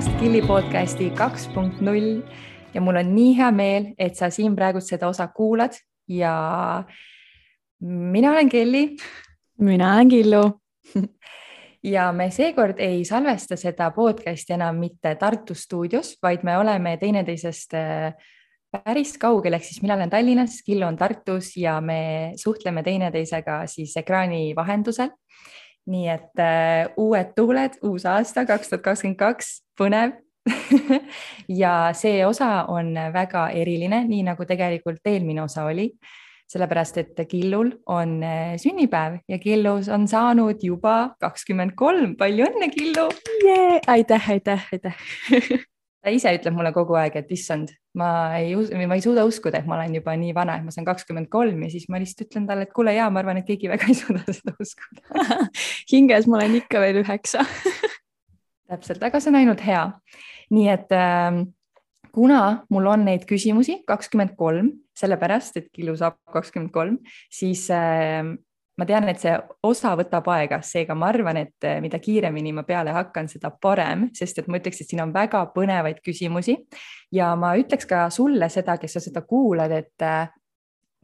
tulemast Killi podcasti kaks punkt null ja mul on nii hea meel, et sa siin praegu seda osa kuulad ja mina olen Kelly. mina olen Killu ja me seekord ei salvesta seda podcasti enam mitte Tartu stuudios, vaid me oleme teineteisest äh, päris kaugel, ehk siis mina olen Tallinnas, Killu on Tartus ja me suhtleme teineteisega siis ekraani vahendusel. Nii et uh, uued tuuled, uus aasta kaks tuhat kakskümmend kaks, põnev ja see osa on väga eriline, nii nagu tegelikult eelmine osa oli sellepärast et Killul on äh, sünnipäev ja Killus on saanud juba kakskümmend kolm. palju õnne, Killu yeah!! aitäh, aitäh, aitäh ta ise ütleb mulle kogu aeg, et issand, ma ei, ma ei suuda uskuda, et ma olen juba nii vana, et ma saan kakskümmend kolm ja siis ma lihtsalt ütlen talle, et kuule, ja ma arvan, et keegi väga ei suuda seda uskuda hinges ma olen ikka veel üheksa täpselt, aga see on ainult hea. nii et äh, kuna mul on neid küsimusi kakskümmend kolm, sellepärast et Killu saab kakskümmend kolm, siis äh, ma tean, et see osa võtab aega, seega ma arvan, et eh, mida kiiremini ma peale hakkan, seda parem, sest et ma ütleks, et siin on väga põnevaid küsimusi ja ma ütleks ka sulle seda, kes sa seda kuulad, et eh,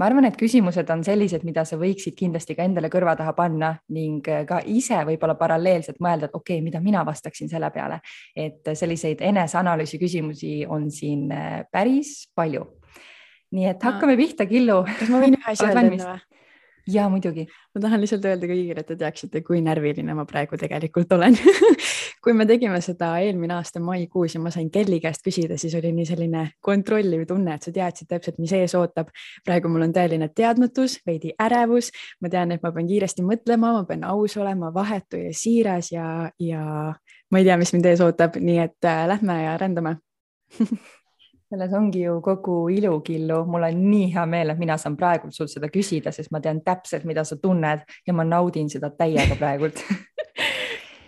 ma arvan, et küsimused on sellised, mida sa võiksid kindlasti ka endale kõrva taha panna ning eh, ka ise võib-olla paralleelselt mõelda, et okei okay,, mida mina vastaksin selle peale. et selliseid eneseanalüüsi küsimusi on siin päris palju. nii et hakkame pihta, Killu. kas ma võin ühe asja öelda enne või? Ja muidugi. ma tahan lihtsalt öelda kõigile, et te teaksite, kui närviline ma praegu tegelikult olen kui me tegime seda eelmine aasta maikuus ja ma sain Kelly käest küsida, siis oli nii selline kontrolliv tunne, et sa teadsid täpselt, mis ees ootab. praegu mul on tõeline teadmatus, veidi ärevus, ma tean, et ma pean kiiresti mõtlema, ma pean aus olema, vahetu ja siiras ja, ja ma ei tea, mis mind ees ootab, nii et äh, lähme ja rändame selles ongi ju kogu ilu, Killu, mul on nii hea meel, et mina saan praegu sult seda küsida, sest ma tean täpselt, mida sa tunned ja ma naudin seda täiega praegult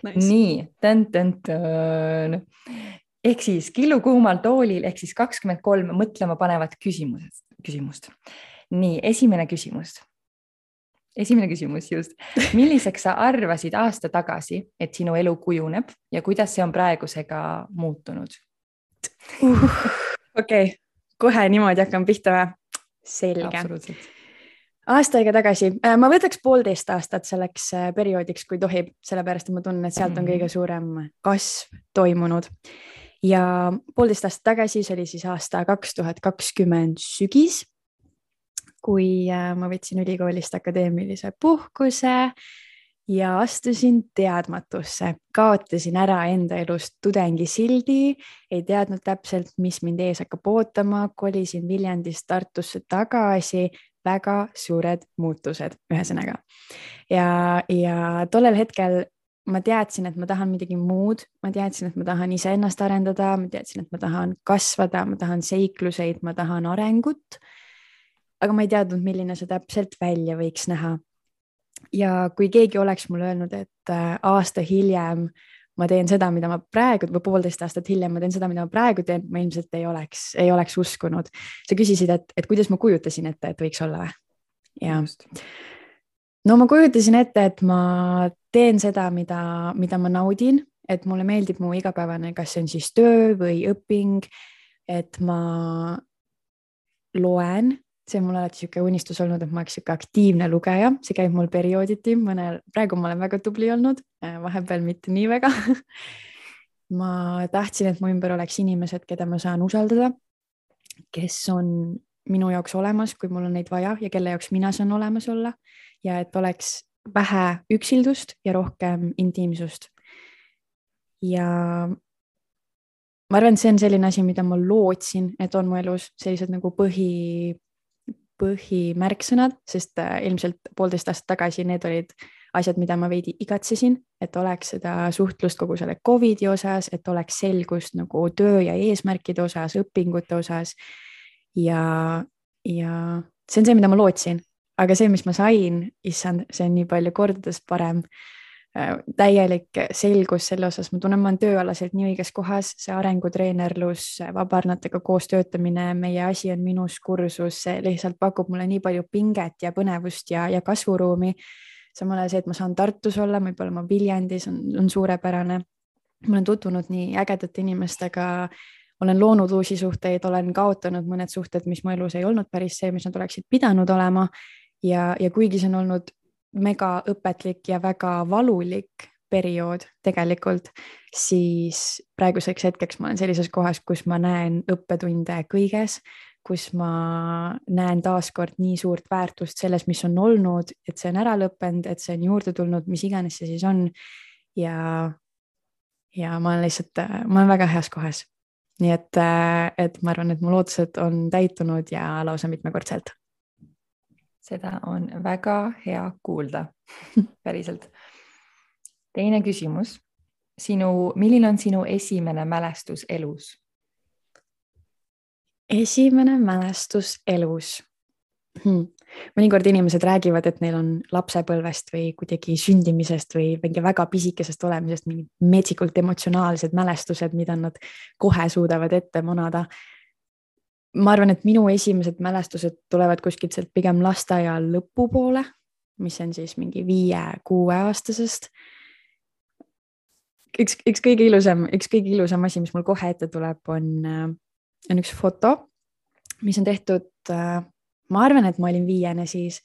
nice. nii, tän-tän-tän. ehk siis Killu kuumal toolil ehk siis kakskümmend kolm mõtlema panevat küsimused, küsimust. nii, esimene küsimus. esimene küsimus just. milliseks sa arvasid aasta tagasi, et sinu elu kujuneb ja kuidas see on praegusega muutunud uh.? Okei okay., kohe niimoodi hakkan pihta või? selge. aasta aega tagasi, äh, ma võtaks poolteist aastat selleks äh, perioodiks, kui tohib, sellepärast et ma tunnen, et sealt on kõige mhm. suurem kasv toimunud. ja poolteist aastat tagasi, see oli siis aasta kaks tuhat kakskümmend sügis, kui äh, ma võtsin ülikoolist akadeemilise puhkuse ja astusin teadmatusse, kaotasin ära enda elust tudengisildi, ei teadnud täpselt, mis mind ees hakkab ootama, kolisin Viljandist Tartusse tagasi, väga suured muutused, ühesõnaga. ja, ja tollel hetkel ma teadsin, et ma tahan midagi muud, ma teadsin, et ma tahan iseennast arendada, ma teadsin, et ma tahan kasvada, ma tahan seikluseid, ma tahan arengut. aga ma ei teadnud, milline see täpselt välja võiks näha ja kui keegi oleks mulle öelnud, et äh, aasta hiljem ma teen seda, mida ma praegu või poolteist aastat hiljem ma teen seda, mida ma praegu teen, ma ilmselt ei oleks, ei oleks uskunud. sa küsisid, et, et kuidas ma kujutasin ette, et võiks olla või? jah. no ma kujutasin ette, et ma teen seda, mida, mida ma naudin, et mulle meeldib mu igapäevane, kas see on siis töö või õping, et ma loen see on mul alati niisugune unistus olnud, et ma oleks niisugune aktiivne lugeja, see käib mul periooditi, mõnel, praegu ma olen väga tubli olnud, äh, vahepeal mitte nii väga. Ma tahtsin, et mu ümber oleks inimesed, keda ma saan usaldada, kes on minu jaoks olemas, kui mul on neid vaja ja kelle jaoks mina saan olemas olla. Ja et oleks vähe üksildust ja rohkem intiimsust. ja ma arvan, et see on selline asi, mida ma lootsin, et on mu elus sellised nagu põhi põhimärksõnad, sest äh, ilmselt poolteist aastat tagasi need olid asjad, mida ma veidi igatsesin, et oleks seda suhtlust kogu selle Covidi osas, et oleks selgust nagu töö ja eesmärkide osas, õpingute osas. ja, ja see on see, mida ma lootsin, aga see, mis ma sain, issand, see on nii palju kordades parem täielik selgus selle osas, ma tunnen, ma olen tööalaselt nii õiges kohas, see arengutreenerlus, vabarnatega koos töötamine, meie asi on minus kursus, see lihtsalt pakub mulle nii palju pinget ja põnevust ja, ja kasvuruumi. samal ajal see, et ma saan Tartus olla, võib-olla ma Viljandis on, on suurepärane. ma olen tutvunud nii ägedate inimestega, olen loonud uusi suhteid, olen kaotanud mõned suhted, mis mu elus ei olnud päris see, mis nad oleksid pidanud olema. ja, ja kuigi see on olnud mega õpetlik ja väga valulik periood tegelikult, siis praeguseks hetkeks ma olen sellises kohas, kus ma näen õppetunde kõiges, kus ma näen taaskord nii suurt väärtust selles, mis on olnud, et see on ära lõppenud, et see on juurde tulnud, mis iganes see siis on. ja, ja ma olen lihtsalt, ma olen väga heas kohas. nii et, et ma arvan, et mu lootused on täitunud ja lausa mitmekordselt. Seda on väga hea kuulda päriselt teine küsimus. sinu, milline on sinu esimene mälestus elus? esimene mälestus elus hmm.. mõnikord inimesed räägivad, et neil on lapsepõlvest või kuidagi sündimisest või mingi väga pisikesest olemisest mingid metsikult emotsionaalsed mälestused, mida nad kohe suudavad ette manada. Ma arvan, et minu esimesed mälestused tulevad kuskilt sealt pigem lasteaia lõpupoole, mis on siis mingi viie-kuueaastasest üks, üks kõige ilusam, üks kõige ilusam asi, mis mul kohe ette tuleb, on, äh, on üks foto, mis on tehtud äh, ma arvan, et ma olin viiene siis.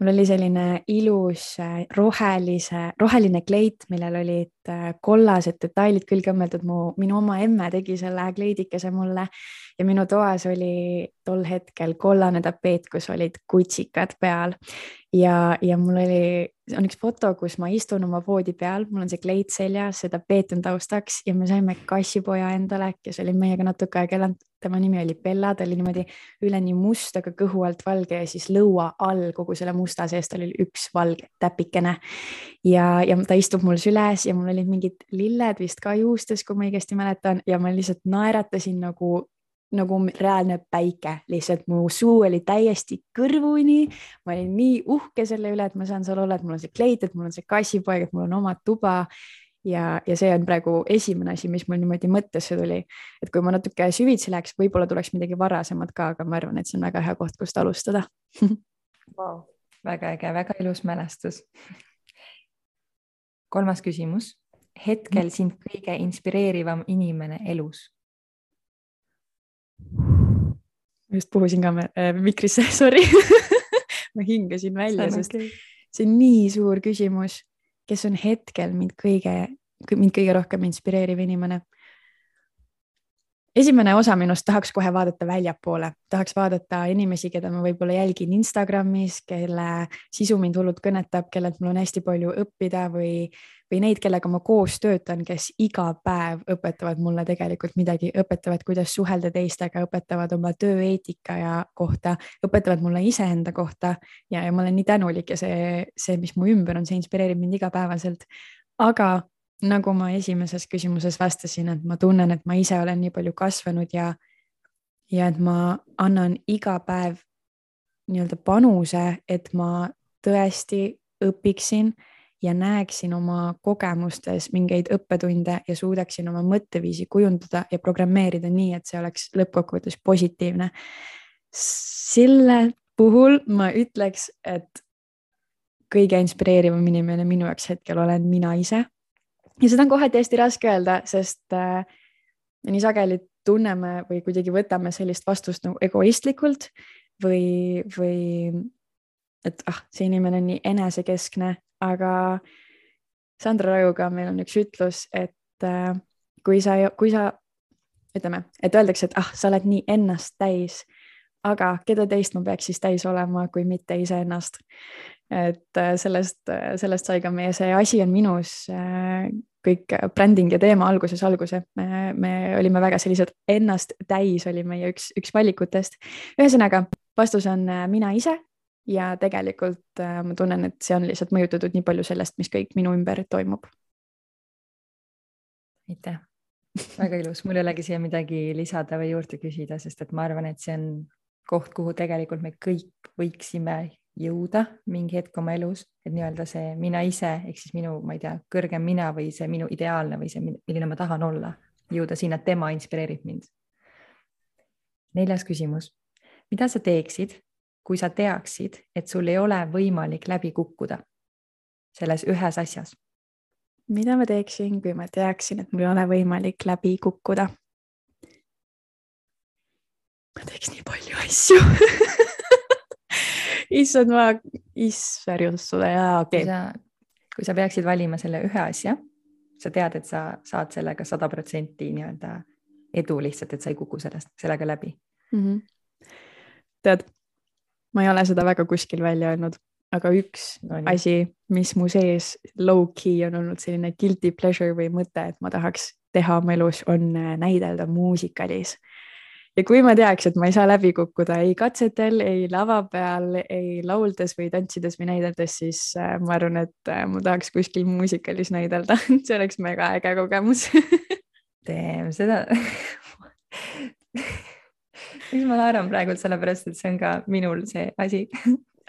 mul oli selline ilus äh, rohelise, roheline kleit, millel olid kollased detailid külge õmmeldud. mu, minu oma emme tegi selle kleidikese mulle ja minu toas oli tol hetkel kollane tapeet, kus olid kutsikad peal ja, ja mul oli, on üks foto, kus ma istun oma voodi peal, mul on see kleit seljas, see tapeet on taustaks ja me saime kassipoja endale, kes oli meiega natuke aega elanud. tema nimi oli Bella, ta oli niimoodi üleni must, aga kõhu alt valge ja siis lõua all kogu selle musta sees tal oli üks valge täpikene. ja, ja ta istub mul süles ja mul olid mingid lilled vist ka juustes, kui ma õigesti mäletan ja ma lihtsalt naeratasin nagu nagu reaalne päike, lihtsalt mu suu oli täiesti kõrvuni. ma olin nii uhke selle üle, et ma saan seal olla, et mul on see kleit, et mul on see kassipoeg, et mul on oma tuba. ja, ja see on praegu esimene asi, mis mul niimoodi mõttesse tuli, et kui ma natuke süvitsi läheks, võib-olla tuleks midagi varasemat ka, aga ma arvan, et see on väga hea koht, kust alustada wow.. väga äge, väga ilus mälestus. kolmas küsimus. hetkel sind kõige inspireerivam inimene elus just puhusin ka äh, mikrisse, sorry ma hingasin välja, sest okay. see on nii suur küsimus, kes on hetkel mind kõige, mind kõige rohkem inspireeriv inimene esimene osa minust tahaks kohe vaadata väljapoole, tahaks vaadata inimesi, keda ma võib-olla jälgin Instagramis, kelle sisu mind hullult kõnetab, kellelt mul on hästi palju õppida või, või neid, kellega ma koos töötan, kes iga päev õpetavad mulle tegelikult midagi, õpetavad, kuidas suhelda teistega, õpetavad oma tööeetika ja kohta, õpetavad mulle iseenda kohta ja, ja ma olen nii tänulik ja see, see, mis mu ümber on, see inspireerib mind igapäevaselt. aga nagu ma esimeses küsimuses vastasin, et ma tunnen, et ma ise olen nii palju kasvanud ja, ja et ma annan iga päev nii-öelda panuse, et ma tõesti õpiksin ja näeksin oma kogemustes mingeid õppetunde ja suudaksin oma mõtteviisi kujundada ja programmeerida nii, et see oleks lõppkokkuvõttes positiivne. selle puhul ma ütleks, et kõige inspireerivam inimene minu jaoks hetkel olen mina ise ja seda on kohati hästi raske öelda, sest äh, nii sageli tunneme või kuidagi võtame sellist vastust nagu egoistlikult või, või et ah, see inimene on nii enesekeskne, aga Sandra Rajuga meil on üks ütlus, et äh, kui sa, kui sa ütleme, et öeldakse, et ah, sa oled nii ennast täis, aga keda teist ma peaks siis täis olema, kui mitte iseennast et äh, sellest, äh, sellest sai ka meie see asi on minus äh, kõik bränding ja teema alguses alguse. me, me olime väga sellised ennast täis oli meie üks, üks valikutest. ühesõnaga, vastus on mina ise ja tegelikult ma tunnen, et see on lihtsalt mõjutatud nii palju sellest, mis kõik minu ümber toimub. aitäh, väga ilus, mul ei olegi siia midagi lisada või juurde küsida, sest et ma arvan, et see on koht, kuhu tegelikult me kõik võiksime jõuda mingi hetk oma elus, et nii-öelda see mina ise ehk siis minu, ma ei tea, kõrgem mina või see minu ideaalne või see, milline ma tahan olla, jõuda sinna, et tema inspireerib mind. neljas küsimus, mida sa teeksid, kui sa teaksid, et sul ei ole võimalik läbi kukkuda selles ühes asjas? mida ma teeksin, kui ma teaksin, et mul ei ole võimalik läbi kukkuda? ma teeks nii palju asju issand, ma, issand, sulle, jaa, okei okay.. kui sa peaksid valima selle ühe asja, sa tead, et sa saad sellega sada protsenti nii-öelda edu lihtsalt, et sa ei kuku sellest, sellega läbi mm. -hmm. tead, ma ei ole seda väga kuskil välja öelnud, aga üks no, nii. asi, mis mu sees low-key on olnud selline guilty pleasure või mõte, et ma tahaks teha oma elus, on äh, näidelda muusikalis ja kui ma teaks, et ma ei saa läbi kukkuda ei katsetel, ei lava peal, ei lauldes või tantsides või näideldes, siis äh, ma arvan, et äh, ma tahaks kuskil muusikalis näidelda. See oleks mega äge kogemus. Teeme seda miks ma naeran praegult, sellepärast et see on ka minul see asi.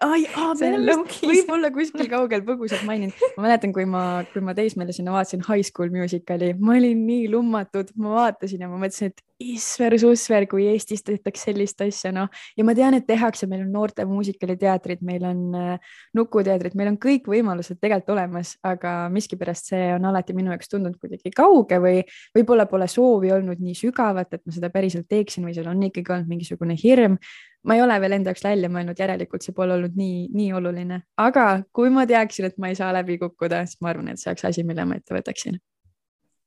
Ai, võib-olla kuskil kaugel põgusalt maininud. ma mäletan, kui ma, kui ma teismelisena vaatasin High School Musicali, ma olin nii lummatud, ma vaatasin ja ma mõtlesin, et isver susver, kui Eestis tehtaks sellist asja, noh. ja ma tean, et tehakse, meil on noorte muusikaliteatrid, meil on äh, nukuteatrid, meil on kõik võimalused tegelikult olemas, aga miskipärast see on alati minu jaoks tundunud kuidagi kauge või võib-olla pole soovi olnud nii sügavat, et ma seda päriselt teeksin või seal on ikkagi olnud mingisugune hirm ma ei ole veel enda jaoks välja mõelnud, järelikult see pole olnud nii, nii oluline, aga kui ma teaksin, et ma ei saa läbi kukkuda, siis ma arvan, et see oleks asi, mille ma ette võtaksin.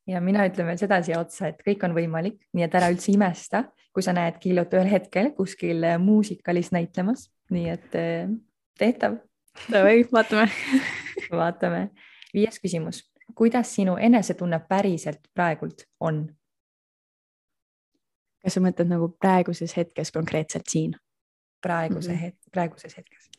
Ja mina ütlen veel seda siia otsa, et kõik on võimalik, nii et ära üldse imesta, kui sa näed Kiilot ühel hetkel kuskil äh, muusikalis näitlemas, nii et äh, tehtav. Davai, vaatame vaatame. viies küsimus, kuidas sinu enesetunne päriselt praegult on? kas sa mõtled nagu praeguses hetkes konkreetselt siin? praeguse mm -hmm. hetk, praeguses hetkes.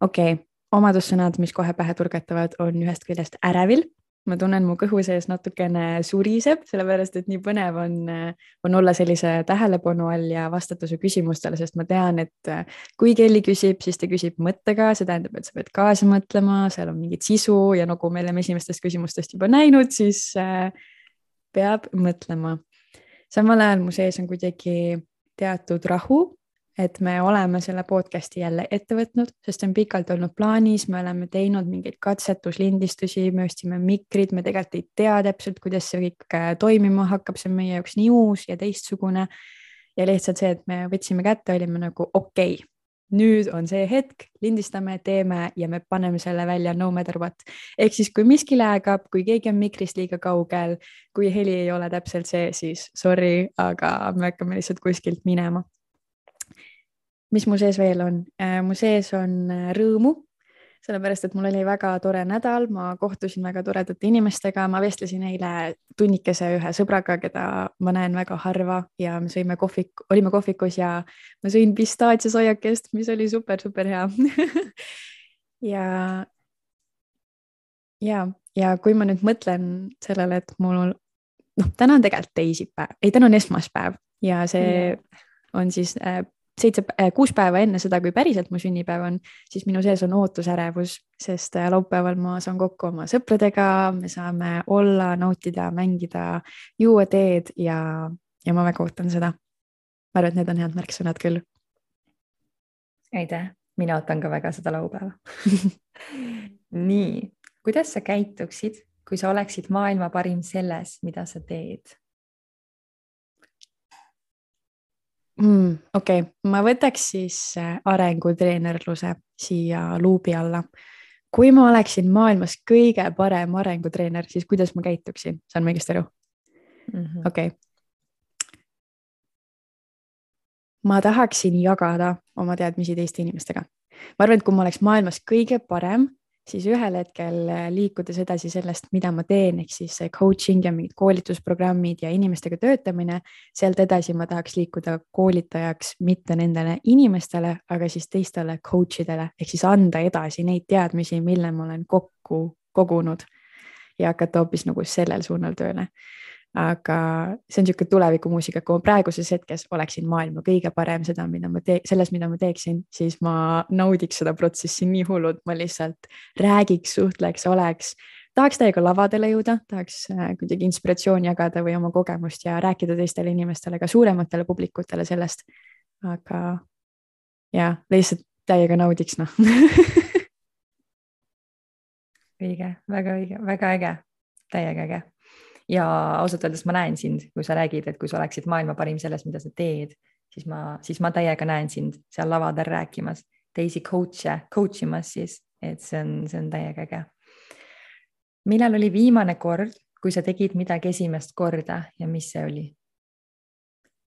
okei okay., omadussõnad, mis kohe pähe turgatavad, on ühest küljest ärevil. Ma tunnen, mu kõhu sees natukene suriseb, sellepärast et nii põnev on, on olla sellise tähelepanu all ja vastata su küsimustele, sest ma tean, et kui Kelly küsib, siis ta küsib mõttega, see tähendab, et sa pead kaasa mõtlema, seal on mingit sisu ja nagu me oleme esimestest küsimustest juba näinud, siis äh, peab mõtlema. samal ajal mu sees on kuidagi teatud rahu et me oleme selle podcast'i jälle ette võtnud, sest see on pikalt olnud plaanis, me oleme teinud mingeid katsetuslindistusi, me ostsime mikrid, me tegelikult ei tea täpselt, kuidas see kõik äh, toimima hakkab, see on meie jaoks nii uus ja teistsugune. ja lihtsalt see, et me võtsime kätte, olime nagu okei okay,, nüüd on see hetk, lindistame, teeme ja me paneme selle välja no matter what. ehk siis, kui miski läägab, kui keegi on mikrist liiga kaugel, kui heli ei ole täpselt see, siis sorry, aga me hakkame lihtsalt kuskilt minema mis mu sees veel on? Äh, mu sees on äh, rõõmu, sellepärast et mul oli väga tore nädal, ma kohtusin väga toredate inimestega, ma vestlesin eile tunnikese ühe sõbraga, keda ma näen väga harva ja me sõime kohvik, olime kohvikus ja ma sõin pistaatsiasaiakest, mis oli super-super hea ja, ja, ja kui ma nüüd mõtlen sellele, et mul noh, täna on tegelikult teisipäev, ei, täna on esmaspäev ja see yeah. on siis äh, seitse, äh, kuus päeva enne seda, kui päriselt mu sünnipäev on, siis minu sees on ootusärevus, sest äh, laupäeval ma saan kokku oma sõpradega, me saame olla, nautida, mängida, juua teed ja, ja ma väga ootan seda. ma arvan, et need on head märksõnad küll. aitäh, mina ootan ka väga seda laupäeva nii, kuidas sa käituksid, kui sa oleksid maailma parim selles, mida sa teed? Mm,. okei okay., ma võtaks siis äh, arengutreenerluse siia luubi alla. kui ma oleksin maailmas kõige parem arengutreener, siis kuidas ma käituksin, saan ma õigesti aru mm -hmm.? okei okay. ma tahaksin jagada oma teadmisi teiste inimestega. ma arvan, et kui ma oleks maailmas kõige parem siis ühel hetkel äh, liikudes edasi sellest, mida ma teen, ehk siis coaching ja mingid koolitusprogrammid ja inimestega töötamine, sealt edasi ma tahaks liikuda koolitajaks mitte nendele inimestele, aga siis teistele coach idele ehk siis anda edasi neid teadmisi, mille ma olen kokku kogunud ja hakata hoopis nagu sellel suunal tööle aga see on niisugune tulevikumuusika, kui ma praeguses hetkes oleksin maailma kõige parem seda, mida ma tee-, selles, mida ma teeksin, siis ma naudiks seda protsessi nii hullult, ma lihtsalt räägiks, suhtleks, oleks, tahaks täiega lavadele jõuda, tahaks äh, kuidagi inspiratsiooni jagada või oma kogemust ja rääkida teistele inimestele, ka suurematele publikutele sellest. aga ja lihtsalt täiega naudiks, noh õige, väga õige, väga äge, täiega äge. Ja ausalt öeldes ma näen sind, kui sa räägid, et kui sa oleksid maailma parim selles, mida sa teed, siis ma, siis ma täiega näen sind seal lavadel rääkimas, teisi coach'e coach imas siis, et see on, see on täiega äge. millal oli viimane kord, kui sa tegid midagi esimest korda ja mis see oli?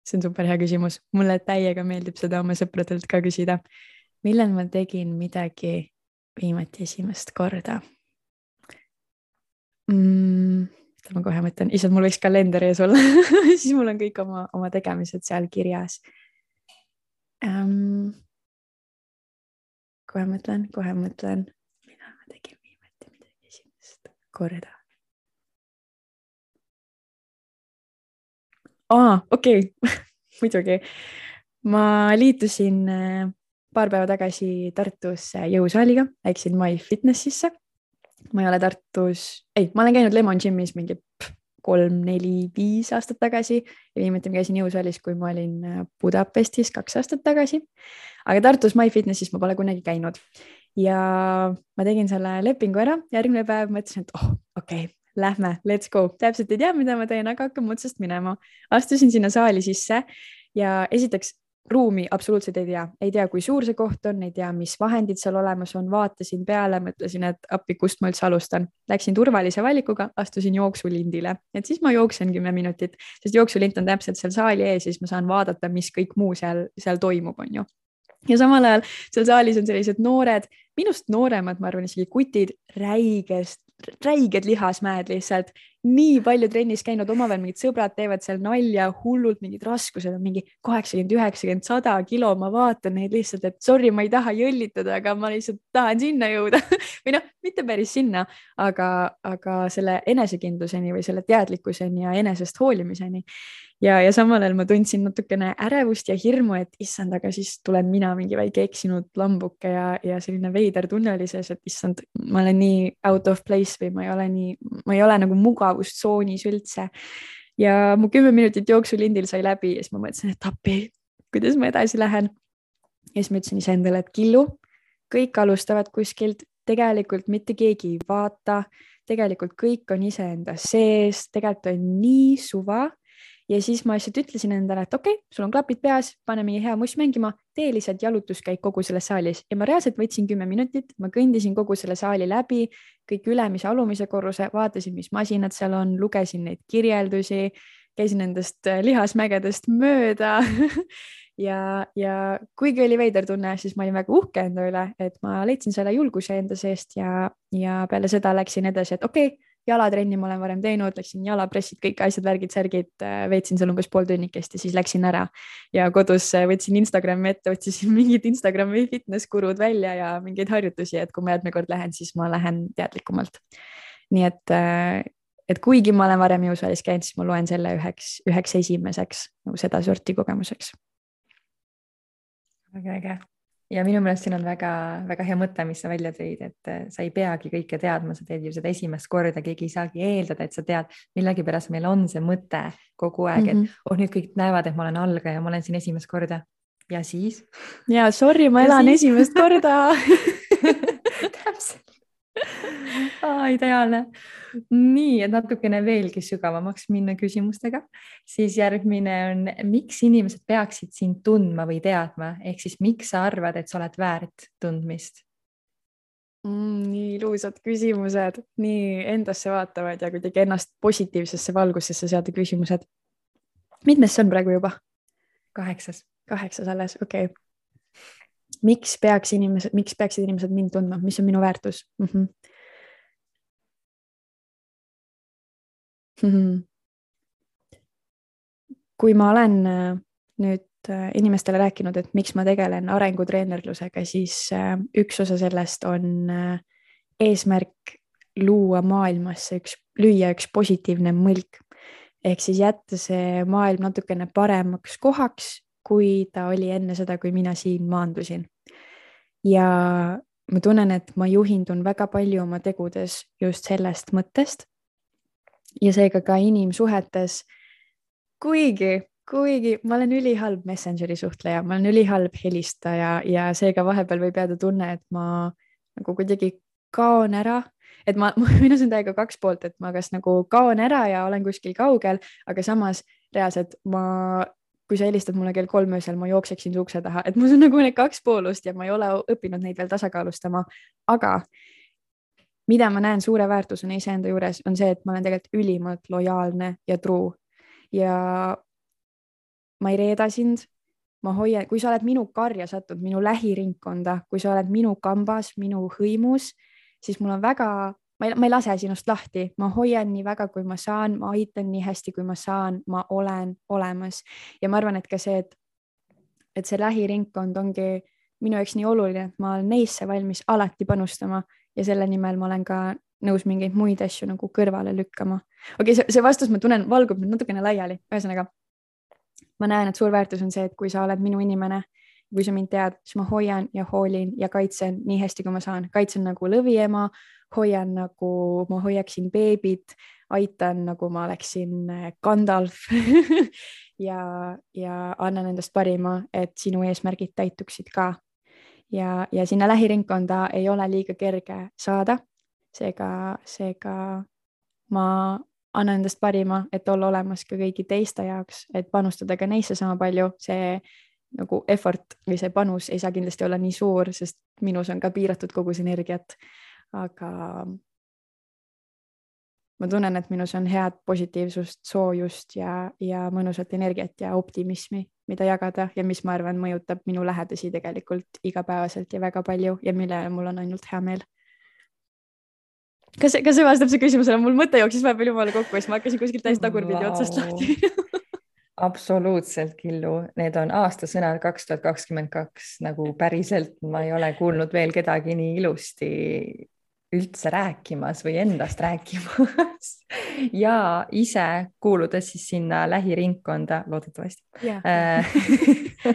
see on super hea küsimus, mulle täiega meeldib seda oma sõpradelt ka küsida. millal ma tegin midagi viimati esimest korda mm,? Ma kohe mõtlen, issand, mul võiks kalender ees olla siis mul on kõik oma, oma tegemised seal kirjas um,. kohe mõtlen, kohe mõtlen, millal ma tegin viimati midagi esimest korda aa, okei okay. muidugi. ma liitusin äh, paar päeva tagasi Tartus jõusaaliga, läksin MyFitnessisse. Ma ei ole Tartus, ei, ma olen käinud Lemon Gymis mingi kolm-neli-viis aastat tagasi ja viimati ma käisin jõusaalis, kui ma olin äh, Budapestis kaks aastat tagasi. aga Tartus MyFitnessis ma pole kunagi käinud ja ma tegin selle lepingu ära, järgmine päev mõtlesin, et oh, okei okay,, lähme, let's go, täpselt ei tea, mida ma teen, aga hakkame otsast minema. astusin sinna saali sisse ja esiteks ruumi absoluutselt ei tea, ei tea, kui suur see koht on, ei tea, mis vahendid seal olemas on, vaatasin peale, mõtlesin, et appi, kust ma üldse alustan. Läksin turvalise valikuga, astusin jooksulindile, et siis ma jooksen kümme minutit, sest jooksulint on täpselt seal saali ees siis ma saan vaadata, mis kõik muu seal, seal toimub, on ju. Ja samal ajal seal saalis on sellised noored, minust nooremad, ma arvan isegi kutid, räigest räiged lihasmäed lihtsalt, nii palju trennis käinud, omavahel mingid sõbrad teevad seal nalja, hullult mingid raskused on mingi kaheksakümmend, üheksakümmend, sada kilo, ma vaatan neid lihtsalt, et sorry, ma ei taha jõllitada, aga ma lihtsalt tahan sinna jõuda või noh, mitte päris sinna, aga, aga selle enesekindluseni või selle teadlikkuseni ja enesest hoolimiseni ja, ja samal ajal ma tundsin natukene ärevust ja hirmu, et issand, aga siis tulen mina mingi väike eksinud lambuke ja, ja selline veider tunne oli sees, et issand, ma olen nii out of place või ma ei ole nii, ma ei ole nagu mugavustsoonis üldse. ja mu kümme minutit jooksulindil sai läbi ja siis ma mõtlesin, et appi, kuidas ma edasi lähen. ja siis ma ütlesin iseendale, et Killu, kõik alustavad kuskilt, tegelikult mitte keegi ei vaata, tegelikult kõik on iseenda sees, tegelikult on nii suva ja siis ma lihtsalt ütlesin endale, et okei okay,, sul on klapid peas, pane mingi hea muss mängima, tee lihtsalt jalutuskäik kogu selles saalis. Ja ma reaalselt võtsin kümme minutit, ma kõndisin kogu selle saali läbi, kõik ülemise, alumise korruse, vaatasin, mis masinad seal on, lugesin neid kirjeldusi, käisin nendest äh, lihasmägedest mööda ja, ja kuigi oli veider tunne, siis ma olin väga uhke enda üle, et ma leidsin selle julguse enda seest ja, ja peale seda läksin edasi, et okei okay, jalatrenni ma olen varem teinud, läksin jalapressid, kõik asjad, värgid, särgid, äh, veetsin seal umbes pool tunnikest ja siis läksin ära. ja kodus äh, võtsin Instagrami ette, otsisin mingid Instagrami fitness gurud välja ja mingeid harjutusi, et kui ma järgmine kord lähen, siis ma lähen teadlikumalt. nii et, äh, et kuigi ma olen varem jõusaalis käinud, siis ma loen selle üheks, üheks esimeseks nagu sedasorti kogemuseks. väga äge ja minu meelest siin on väga-väga hea mõte, mis sa välja tõid, et äh, sa ei peagi kõike teadma, sa teed ju seda esimest korda, keegi ei saagi eeldada, et sa tead, millegipärast meil on see mõte kogu aeg, et mm -hmm. oh, nüüd kõik näevad, et ma olen algaja, ma olen siin esimest korda. ja siis? ja sorry, ma ja elan siis? esimest korda ah,. ideaalne nii, et natukene veelgi sügavamaks minna küsimustega, siis järgmine on, miks inimesed peaksid sind tundma või teadma, ehk siis miks sa arvad, et sa oled väärt tundmist mm,? nii ilusad küsimused, nii endasse vaatavad ja kuidagi ennast positiivsesse valgusesse seada küsimused. mitmes see on praegu juba? kaheksas. kaheksas alles, okei okay. miks peaks inimesed, miks peaksid inimesed mind tundma, mis on minu väärtus mm? -hmm Mhm. kui ma olen äh, nüüd äh, inimestele rääkinud, et miks ma tegelen arengutreenerlusega, siis äh, üks osa sellest on eesmärk luua maailmasse üks, lüüa üks positiivne mõlk. ehk siis jätta see maailm natukene paremaks kohaks, kui ta oli enne seda, kui mina siin maandusin. ja ma tunnen, et ma juhindun väga palju oma tegudes just sellest mõttest ja seega ka inimsuhetes. kuigi, kuigi ma olen ülihalb Messengeri suhtleja, ma olen ülihalb helistaja ja seega vahepeal võib jääda tunne, et ma nagu kuidagi kaon ära, et ma, minus on täiega kaks poolt, et ma kas nagu kaon ära ja olen kuskil kaugel, aga samas reaalselt ma, kui sa helistad mulle kell kolm öösel, ma jookseksin su ukse taha, et mul on nagu need kaks poolust ja ma ei ole õppinud neid veel tasakaalustama. aga mida ma näen suure väärtusena iseenda juures, on see, et ma olen tegelikult ülimalt lojaalne ja truu ja ma ei reeda sind, ma hoian, kui sa oled minu karja sattunud, minu lähiringkonda, kui sa oled minu kambas, minu hõimus, siis mul on väga, ma ei, ma ei lase sinust lahti, ma hoian nii väga, kui ma saan, ma aitan nii hästi, kui ma saan, ma olen olemas. Ja ma arvan, et ka see, et, et see lähiringkond ongi minu jaoks nii oluline, et ma olen neisse valmis alati panustama ja selle nimel ma olen ka nõus mingeid muid asju nagu kõrvale lükkama. okei okay,, see, see vastus, ma tunnen, valgub nüüd natukene laiali, ühesõnaga ma näen, et suur väärtus on see, et kui sa oled minu inimene, kui sa mind tead, siis ma hoian ja hoolin ja kaitsen nii hästi, kui ma saan, kaitsen nagu lõviema, hoian nagu ma hoiaksin beebit, aitan nagu ma oleksin äh, Gandalf ja, ja annan endast parima, et sinu eesmärgid täituksid ka. Ja, ja sinna lähiringkonda ei ole liiga kerge saada. seega, seega ma annan endast parima, et olla olemas ka kõigi teiste jaoks, et panustada ka neisse sama palju, see nagu effort või see panus ei saa kindlasti olla nii suur, sest minus on ka piiratud kogus energiat. aga ma tunnen, et minus on head positiivsust, soojust ja, ja mõnusat energiat ja optimismi, mida jagada ja mis ma arvan, mõjutab minu lähedasi tegelikult igapäevaselt ja väga palju ja millele mul on ainult hea meel. Kas, kas see vastab su küsimusele, mul mõte jooksis vahepeal jumala kokku ja siis ma hakkasin kuskilt täiesti tagurpidi wow. otsast lahti. Absoluutselt, Killu, need on aastasõnad kaks tuhat kakskümmend kaks, nagu päriselt ma ei ole kuulnud veel kedagi nii ilusti üldse rääkimas või endast rääkimas. Ja ise kuuludes siis sinna lähiringkonda, loodetavasti. Äh,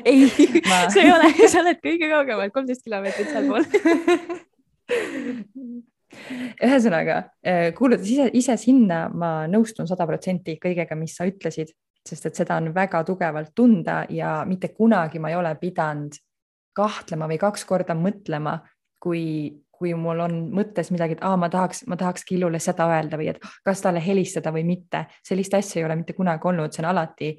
ei ma..., sa ei ole, sa oled kõige kaugemal, kolmteist kilomeetrit sealpool. Ühesõnaga, äh, kuuludes ise, ise sinna, ma nõustun sada protsenti kõigega, mis sa ütlesid, sest et seda on väga tugevalt tunda ja mitte kunagi ma ei ole pidanud kahtlema või kaks korda mõtlema, kui, kui mul on mõttes midagi, et aa, ma tahaks, ma tahaks Killule seda öelda või et kas talle helistada või mitte. sellist asja ei ole mitte kunagi olnud, see on alati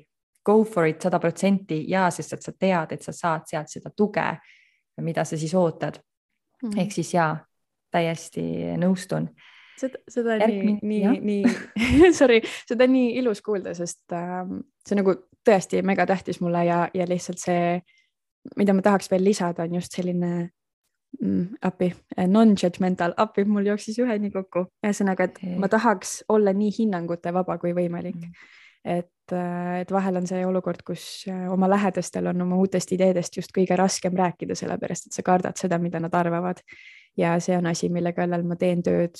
go for it sada protsenti ja sest et sa tead, et sa saad sealt seda tuge, mida sa siis ootad mm. -hmm. ehk siis ja täiesti nõustun. seda, seda Järgmine, nii, nii, nii sorry, seda on nii ilus kuulda, sest äh, see nagu tõesti megatähtis mulle ja, ja lihtsalt see, mida ma tahaks veel lisada, on just selline mm, appi, non-judgmental, appi, mul jooksis ühe nii kokku, ühesõnaga, et ma tahaks olla nii hinnangute vaba kui võimalik. Mm. et, äh, et vahel on see olukord, kus äh, oma lähedastel on oma uutest ideedest just kõige raskem rääkida, sellepärast et sa kardad seda, mida nad arvavad. Ja see on asi, mille kallal ma teen tööd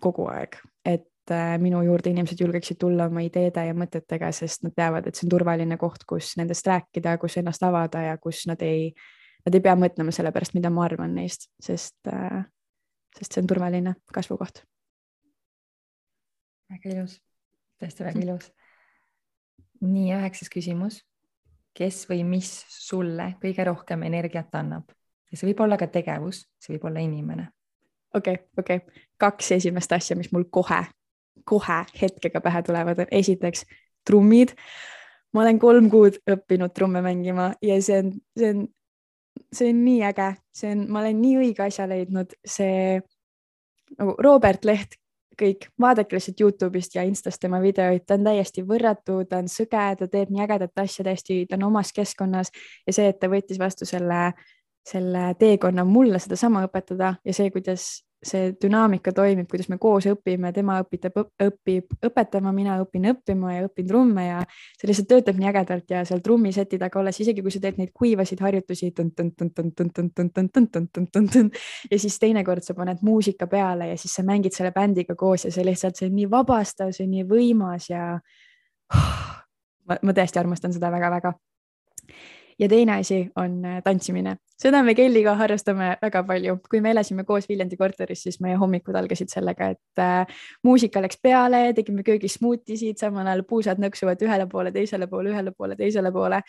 kogu aeg, et äh, minu juurde inimesed julgeksid tulla oma ideede ja mõtetega, sest nad teavad, et see on turvaline koht, kus nendest rääkida, kus ennast avada ja kus nad ei, nad ei pea mõtlema selle pärast, mida ma arvan neist, sest, äh, sest see on turvaline kasvukoht. väga ilus, tõesti väga ilus. nii, üheksas küsimus. kes või mis sulle kõige rohkem energiat annab? ja see võib olla ka tegevus, see võib olla inimene. okei okay,, okei okay., kaks esimest asja, mis mul kohe, kohe hetkega pähe tulevad, on esiteks trummid. ma olen kolm kuud õppinud trumme mängima ja see on, see on, see on nii äge, see on, ma olen nii õige asja leidnud, see nagu Robert Leht kõik, vaadake lihtsalt Youtube'ist ja Instast tema videoid, ta on täiesti võrratu, ta on sõge, ta teeb nii ägedat asja täiesti, ta on omas keskkonnas ja see, et ta võttis vastu selle selle teekonna mulle sedasama õpetada ja see, kuidas see dünaamika toimib, kuidas me koos õpime, tema õpitab, õpib õpetama, mina õpin õppima ja õpin trumme ja see lihtsalt töötab nii ägedalt ja seal trummiseti taga olles, isegi kui sa teed neid kuivasid harjutusi ja siis teinekord sa paned muusika peale ja siis sa mängid selle bändiga koos ja see lihtsalt, see on nii vabastav, see on nii võimas ja ma, ma tõesti armastan seda väga-väga ja teine asi on äh, tantsimine, seda me Kelliga harrastame väga palju, kui me elasime koos Viljandi korteris, siis meie hommikud algasid sellega, et äh, muusika läks peale, tegime köögis smuutisid, samal ajal puusad nõksuvad ühele poole, teisele poole, ühele poole, teisele poole.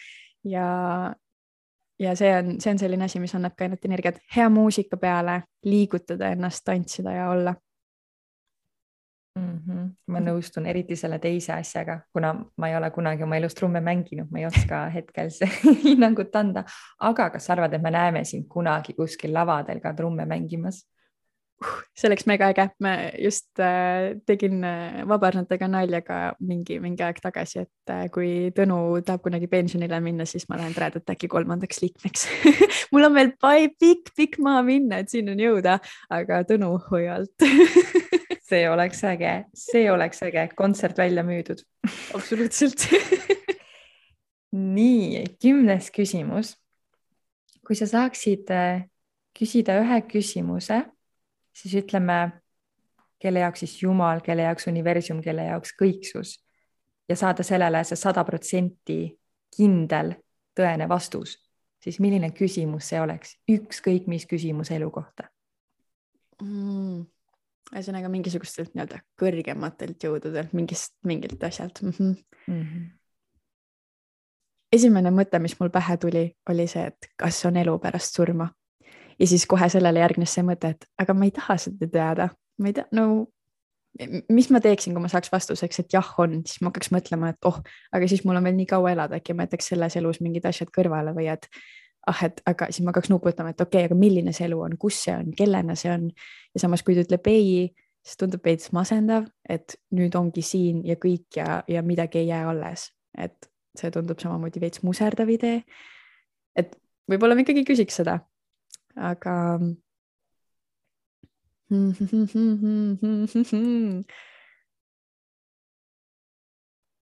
Ja ja see on, see on selline asi, mis annab ka ainult energiat, hea muusika peale, liigutada ennast, tantsida ja olla mm. -hmm. ma nõustun eriti selle teise asjaga, kuna ma ei ole kunagi oma elus trumme mänginud, ma ei oska hetkel hinnangut anda. aga kas sa arvad, et me näeme sind kunagi kuskil lavadel ka trumme mängimas? uh, see oleks mega äge, ma just äh, tegin äh, vabarnatega nalja ka mingi, mingi aeg tagasi, et äh, kui Tõnu tahab kunagi pensionile minna, siis ma lähen praegu äkki kolmandaks liikmeks mul on veel pikk-pikk maa minna, et sinnani jõuda, aga Tõnu, hoia alt see oleks äge, see oleks äge, kontsert välja müüdud absoluutselt nii, kümnes küsimus. kui sa saaksid äh, küsida ühe küsimuse siis ütleme, kelle jaoks siis Jumal, kelle jaoks universum, kelle jaoks kõiksus ja saada sellele see sada protsenti kindel tõene vastus, siis milline küsimus see oleks, ükskõik mis küsimus elu kohta mm.? Ühesõnaga mingisugustelt nii-öelda kõrgematelt jõududelt, mingist, mingilt asjalt mm. -hmm. Mm -hmm. esimene mõte, mis mul pähe tuli, oli see, et kas on elu pärast surma ja siis kohe sellele järgnes see mõte, et aga ma ei taha seda teada, ma ei tea, no mis ma teeksin, kui ma saaks vastuseks, et jah, on, siis ma hakkaks mõtlema, et oh, aga siis mul on veel nii kaua elada, äkki ma jätaks selles elus mingid asjad kõrvale või et ah, et aga siis ma hakkaks nuputama, et okei okay,, aga milline see elu on, kus see on, kellena see on. ja samas, kui ta ütleb ei, siis tundub veits masendav, et nüüd ongi siin ja kõik ja, ja midagi ei jää alles, et see tundub samamoodi veits muserdav idee. et võib-olla ma ikkagi küsiks seda aga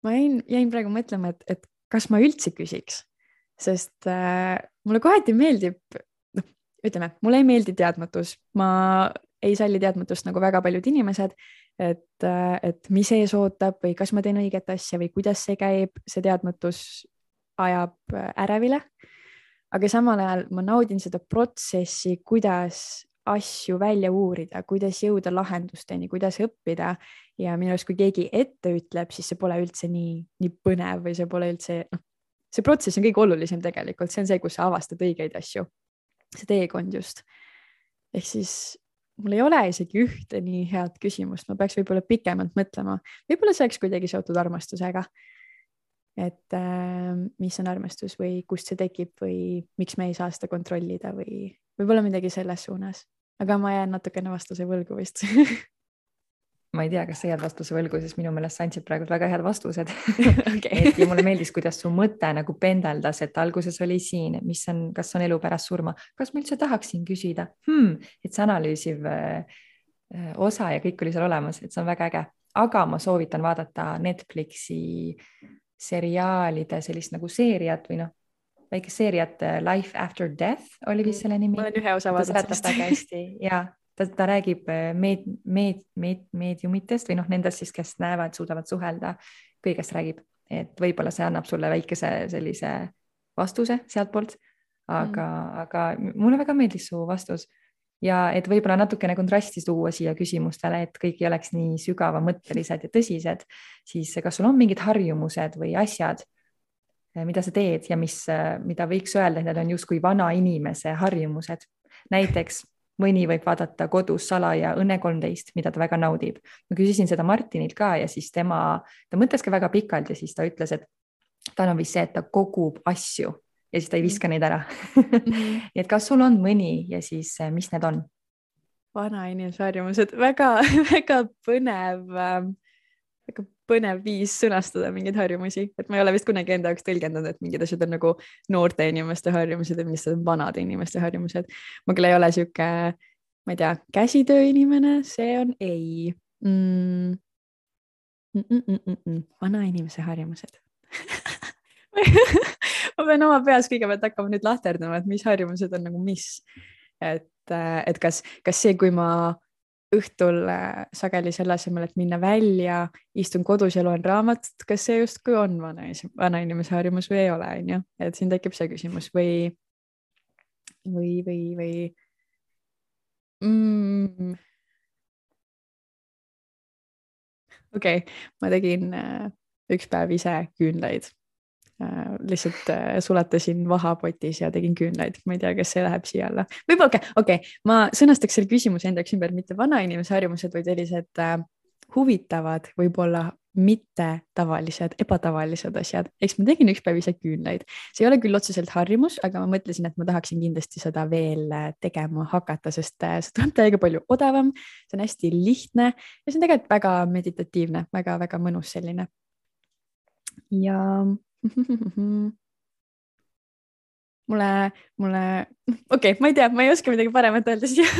ma jäin, jäin praegu mõtlema, et, et kas ma üldse küsiks, sest äh, mulle kohati meeldib, noh, ütleme, mulle ei meeldi teadmatus, ma ei salli teadmatust nagu väga paljud inimesed, et, äh, et mis ees ootab või kas ma teen õiget asja või kuidas see käib, see teadmatus ajab äh, ärevile. Aga samal ajal ma naudin seda protsessi, kuidas asju välja uurida, kuidas jõuda lahendusteni, kuidas õppida. Ja minu arust, kui keegi ette ütleb, siis see pole üldse nii, nii põnev või see pole üldse, noh, see protsess on kõige olulisem tegelikult, see on see, kus sa avastad õigeid asju. see teekond just. ehk siis mul ei ole isegi ühte nii head küsimust, ma peaks võib-olla pikemalt mõtlema, võib-olla see oleks kuidagi seotud armastusega et äh, mis on armastus või kust see tekib või miks me ei saa seda kontrollida või võib-olla midagi selles suunas, aga ma jään natukene vastuse võlgu vist ma ei tea, kas sa jääd vastuse võlgu, sest minu meelest sa andsid praegu väga head vastused okay. ja mulle meeldis, kuidas su mõte nagu pendeldas, et alguses oli siin, mis on, kas on elu pärast surma, kas ma üldse tahaksin küsida hmm,, et see analüüsiv äh, osa ja kõik oli seal olemas, et see on väga äge, aga ma soovitan vaadata Netflixi seriaalide sellist nagu seeriat või noh, väikest seeriat äh, Life after death oli vist mm, selle nimi. ma olen ühe osa vaadanud sellest. väga hästi ja ta, ta räägib äh, meed, meed, meed, meediumitest või noh, nendest siis, kes näevad, suudavad suhelda, kõigest räägib, et võib-olla see annab sulle väikese sellise vastuse sealtpoolt. aga mm., aga mulle väga meeldis su vastus ja et võib-olla natukene kontrasti tuua siia küsimustele, et kõik ei oleks nii sügavamõttelised ja tõsised, siis kas sul on mingid harjumused või asjad, eh, mida sa teed ja mis, eh, mida võiks öelda, et need on justkui vana inimese harjumused. näiteks mõni võib vaadata kodus salaja Õnne kolmteist, mida ta väga naudib. ma küsisin seda Martinilt ka ja siis tema, ta mõtles ka väga pikalt ja siis ta ütles, et tal on vist see, et ta kogub asju ja siis ta ei viska neid ära nii et kas sul on mõni ja siis eh, mis need on? vanainimese harjumused väga-väga põnev äh, väga põnev viis sõnastada mingeid harjumusi, et ma ei ole vist kunagi enda jaoks tõlgendanud, et mingid asjad on nagu noorte inimeste harjumused ja mingid asjad on vanade inimeste harjumused. ma küll ei ole sihuke, ma ei tea, käsitööinimene, see on ei mm.. Mm -mm -mm -mm. mm. vanainimese harjumused ma pean oma peas kõigepealt hakkama nüüd lahterdama, et mis harjumused on nagu mis. et, et kas, kas see, kui ma õhtul äh, sageli selle asemel, et minna välja, istun kodus ja loen raamatut, kas see justkui on vanainimese, vanainimese harjumus või ei ole, on ju, et siin tekib see küsimus või, või, või, või mm.. okei okay,, ma tegin äh, üks päev ise küünlaid lihtsalt äh, sulatasin vahapotis ja tegin küünlaid, ma ei tea, kas see läheb siia alla. võib-olla, okei okay, okay., ma sõnastaks selle küsimuse enda jaoks ümber, mitte vanainimese harjumused, vaid sellised äh, huvitavad võib-olla mittetavalised, ebatavalised asjad. eks ma tegin üks päev ise küünlaid, see ei ole küll otseselt harjumus, aga ma mõtlesin, et ma tahaksin kindlasti seda veel äh, tegema hakata, sest äh, see tuleb täiega palju odavam, see on hästi lihtne ja see on tegelikult väga meditatiivne väga,, väga-väga mõnus selline. ja mulle, mulle, okei okay,, ma ei tea, ma ei oska midagi paremat öelda siia.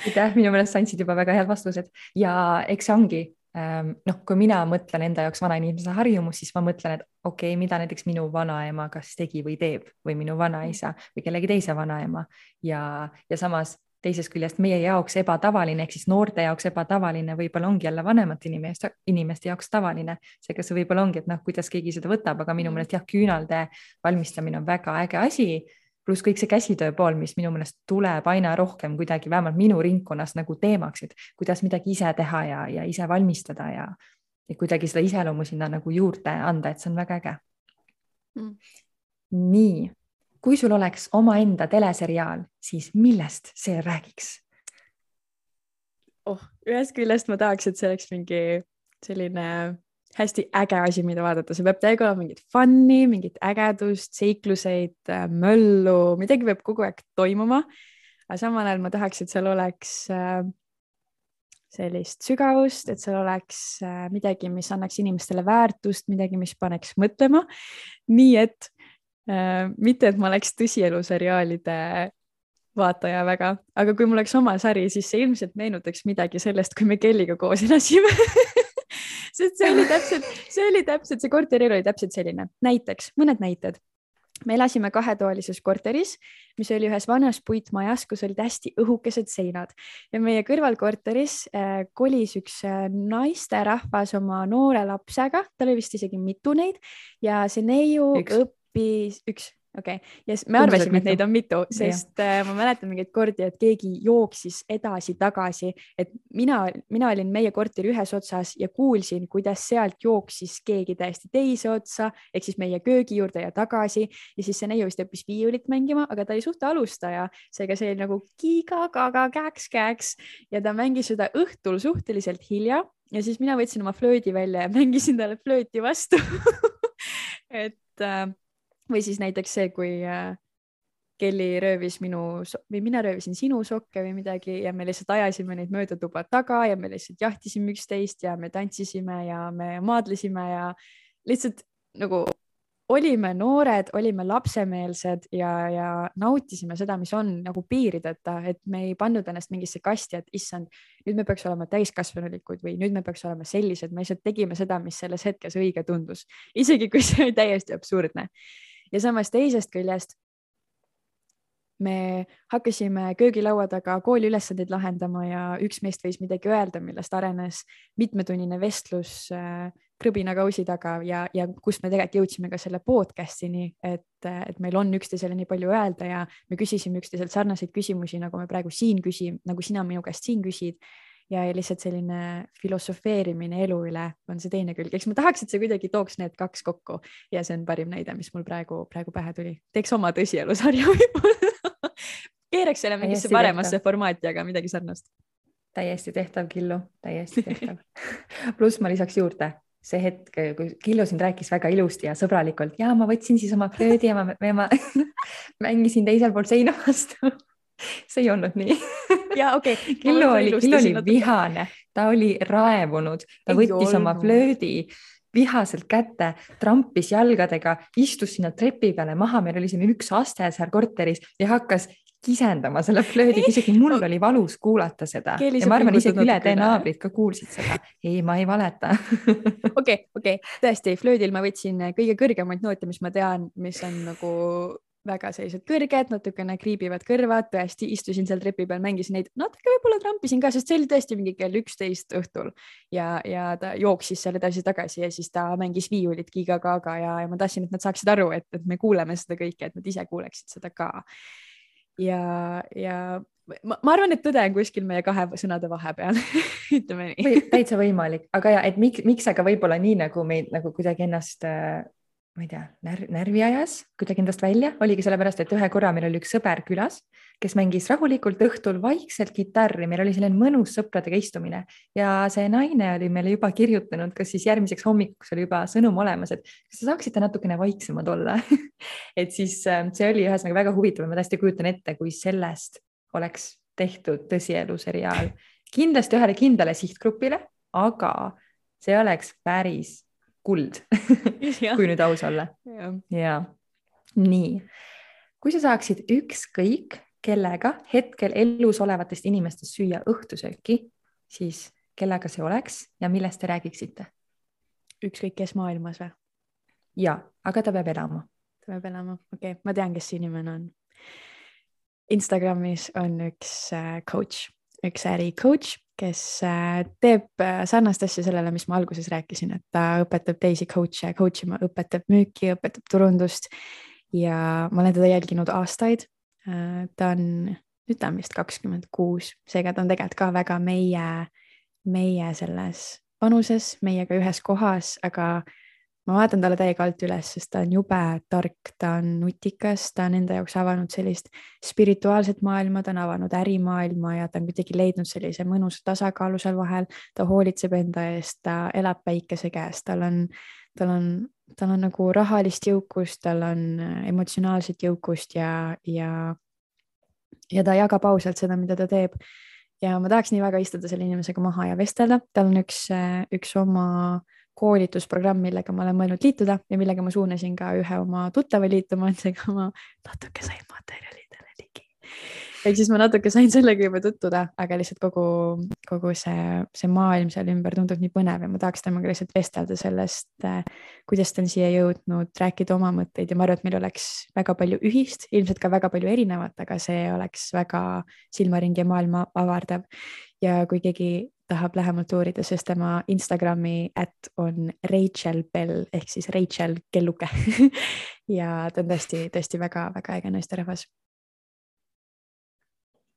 Aitäh, minu meelest sa andsid juba väga head vastused. Ja eks see ongi ähm, noh, kui mina mõtlen enda jaoks vanainimese harjumus, siis ma mõtlen, et okei okay,, mida näiteks minu vanaema kas tegi või teeb või minu vanaisa või kellegi teise vanaema. Ja, ja samas teisest küljest meie jaoks ebatavaline ehk siis noorte jaoks ebatavaline võib-olla ongi jälle vanemate inimeste, inimeste jaoks tavaline. seega see võib-olla ongi, et noh, kuidas keegi seda võtab, aga minu mm. meelest jah, küünalde valmistamine on väga äge asi. pluss kõik see käsitöö pool, mis minu meelest tuleb aina rohkem kuidagi vähemalt minu ringkonnas nagu teemaks, et kuidas midagi ise teha ja, ja ise valmistada ja, ja kuidagi seda iseloomu sinna nagu juurde anda, et see on väga äge mm.. nii kui sul oleks omaenda teleseriaal, siis millest see räägiks? oh, ühest küljest ma tahaks, et see oleks mingi selline hästi äge asi, mida vaadata, see peab täiega olema mingit fun'i, mingit ägedust, seikluseid, äh, möllu, midagi peab kogu aeg toimuma. aga samal ajal ma tahaks, et seal oleks äh, sellist sügavust, et seal oleks äh, midagi, mis annaks inimestele väärtust, midagi, mis paneks mõtlema. nii et mitte, et ma oleks tõsieluseriaalide vaataja väga, aga kui mul oleks oma sari, siis see ilmselt meenutaks midagi sellest, kui me Kelliga koos elasime sest see oli täpselt, see oli täpselt, see korterielu oli täpselt selline. näiteks, mõned näited. me elasime kahetoalises korteris, mis oli ühes vanas puitmajas, kus olid hästi õhukesed seinad ja meie kõrvalkorteris äh, kolis üks äh, naisterahvas oma noore lapsega, tal oli vist isegi mitu neid ja see neiu õppis õppis üks, okei. Okay., ja yes, me arvasime, et neid on mitu, sest ja. Äh, ma mäletan mingeid kordi, et keegi jooksis edasi-tagasi, et mina, mina olin meie korteri ühes otsas ja kuulsin, kuidas sealt jooksis keegi täiesti teise otsa ehk siis meie köögi juurde ja tagasi. Ja siis see neiu vist õppis viiulit mängima, aga ta oli suht alustaja, seega see oli nagu kiga-kaga käks-käks ja ta mängis seda õhtul suhteliselt hilja. Ja siis mina võtsin oma flöödi välja ja mängisin talle flööti vastu. Et äh, või siis näiteks see, kui äh, Kelly röövis minu või mina röövisin sinu sokke või midagi ja me lihtsalt ajasime neid mööda tuba taga ja me lihtsalt jahtisime üksteist ja me tantsisime ja me maadlesime ja lihtsalt nagu olime noored, olime lapsemeelsed ja, ja nautisime seda, mis on nagu piirideta, et me ei pannud ennast mingisse kasti, et issand, nüüd me peaks olema täiskasvanulikud või nüüd me peaks olema sellised, me lihtsalt tegime seda, mis selles hetkes õige tundus, isegi kui see oli täiesti absurdne ja samas teisest küljest me hakkasime köögilaua taga kooli ülesandeid lahendama ja üks meist võis midagi öelda, millest arenes mitmetunnine vestlus äh, krõbinakausi taga ja, ja kus me tegelikult jõudsime ka selle podcast'ini, et, et meil on üksteisele nii palju öelda ja me küsisime üksteiselt sarnaseid küsimusi, nagu me praegu siin küsime, nagu sina minu käest siin küsid ja lihtsalt selline filosofeerimine elu üle on see teine külg, eks ma tahaks, et see kuidagi tooks need kaks kokku ja see on parim näide, mis mul praegu, praegu pähe tuli. teeks oma tõsielusarja võib-olla keeraks selle mingisse paremasse tehtav. formaati, aga midagi sarnast. täiesti tehtav, Killu, täiesti tehtav pluss ma lisaks juurde see hetk, kui Killu siin rääkis väga ilusti ja sõbralikult ja ma võtsin siis oma flöödi ja ma, ma mängisin teisel pool seina vastu see ei olnud nii. ja okei. Okay.. Killu oli, Killu oli vihane, ta oli raevunud, ta ei võttis olnud. oma flöödi vihaselt kätte, trampis jalgadega, istus sinna trepi peale maha, meil oli siin üks aste seal korteris ja hakkas kisendama selle flöödiga, isegi mul oli valus kuulata seda. Keeli ja ma arvan, isegi ületee naabrid ka kuulsid seda. ei, ma ei valeta. okei, okei, tõesti, flöödil ma võtsin kõige kõrgemaid noote, mis ma tean, mis on nagu väga sellised kõrged, natukene kriibivad kõrvad, tõesti istusin seal trepi peal, mängisin neid, natuke võib-olla trampisin ka, sest see oli tõesti mingi kell üksteist õhtul ja, ja ta jooksis seal edasi-tagasi ja siis ta mängis viiulit Giga-Gaga ja, ja ma tahtsin, et nad saaksid aru, et, et me kuuleme seda kõike, et nad ise kuuleksid seda ka. ja, ja ma, ma arvan, et tõde on kuskil meie kahe sõnade vahepeal ütleme nii. täitsa võimalik, aga ja et miks, miks aga võib-olla nii nagu meid nagu kuidagi ennast äh ma ei tea, närv, närvi ajas kuidagi endast välja, oligi sellepärast, et ühe korra meil oli üks sõber külas, kes mängis rahulikult õhtul vaikselt kitarri, meil oli selline mõnus sõpradega istumine. Ja see naine oli meile juba kirjutanud, kas siis järgmiseks hommikuks oli juba sõnum olemas, et kas te saaksite natukene vaiksemad olla? Et siis äh, see oli ühesõnaga väga huvitav ma täiesti kujutan ette, kui sellest oleks tehtud tõsielu seriaal, kindlasti ühele kindlale sihtgrupile, aga see oleks päris kuld kui nüüd aus olla. ja nii, kui sa saaksid ükskõik kellega hetkel elus olevatest inimestest süüa õhtusööki, siis kellega see oleks ja millest te räägiksite? ükskõik kes maailmas või? ja, aga ta peab elama. ta peab elama, okei okay., ma tean, kes see inimene on. Instagramis on üks äh, coach, üks äri coach kes äh, teeb äh, sarnast asja sellele, mis ma alguses rääkisin, et ta õpetab teisi coach'e coach ima, õpetab müüki, õpetab turundust ja ma olen teda jälginud aastaid. Äh, ta on, nüüd ta on vist kakskümmend kuus, seega ta on tegelikult ka väga meie, meie selles vanuses, meiega ühes kohas, aga ma vaatan talle täiega alt üles, sest ta on jube tark, ta on nutikas, ta on enda jaoks avanud sellist spirituaalset maailma, ta on avanud ärimaailma ja ta on kuidagi leidnud sellise mõnusa tasakaalu seal vahel. ta hoolitseb enda eest, ta elab päikese käes, tal on, tal on, tal on nagu rahalist jõukust, tal on emotsionaalset jõukust ja, ja, ja ta jagab ausalt seda, mida ta teeb ja ma tahaks nii väga istuda selle inimesega maha ja vestelda, tal on üks, üks oma äh, koolitusprogramm, millega ma olen mõelnud liituda ja millega ma suunasin ka ühe oma tuttava liituma, et seega ma natuke sain materjalidele ligi. ehk siis ma natuke sain sellega juba tutvuda, aga lihtsalt kogu, kogu see, see maailm seal ümber tundub nii põnev ja ma tahaks temaga lihtsalt vestelda sellest, kuidas ta on siia jõudnud, rääkida oma mõtteid ja ma arvan, et meil oleks väga palju ühist, ilmselt ka väga palju erinevat, aga see oleks väga silmaringi ja maailma avardav. ja kui keegi tahab lähemalt uurida, siis tema Instagrami ätt on Rachel Bell ehk siis Rachel Kelluke. Ja ta on tõesti, tõesti väga-väga äge naisterahvas.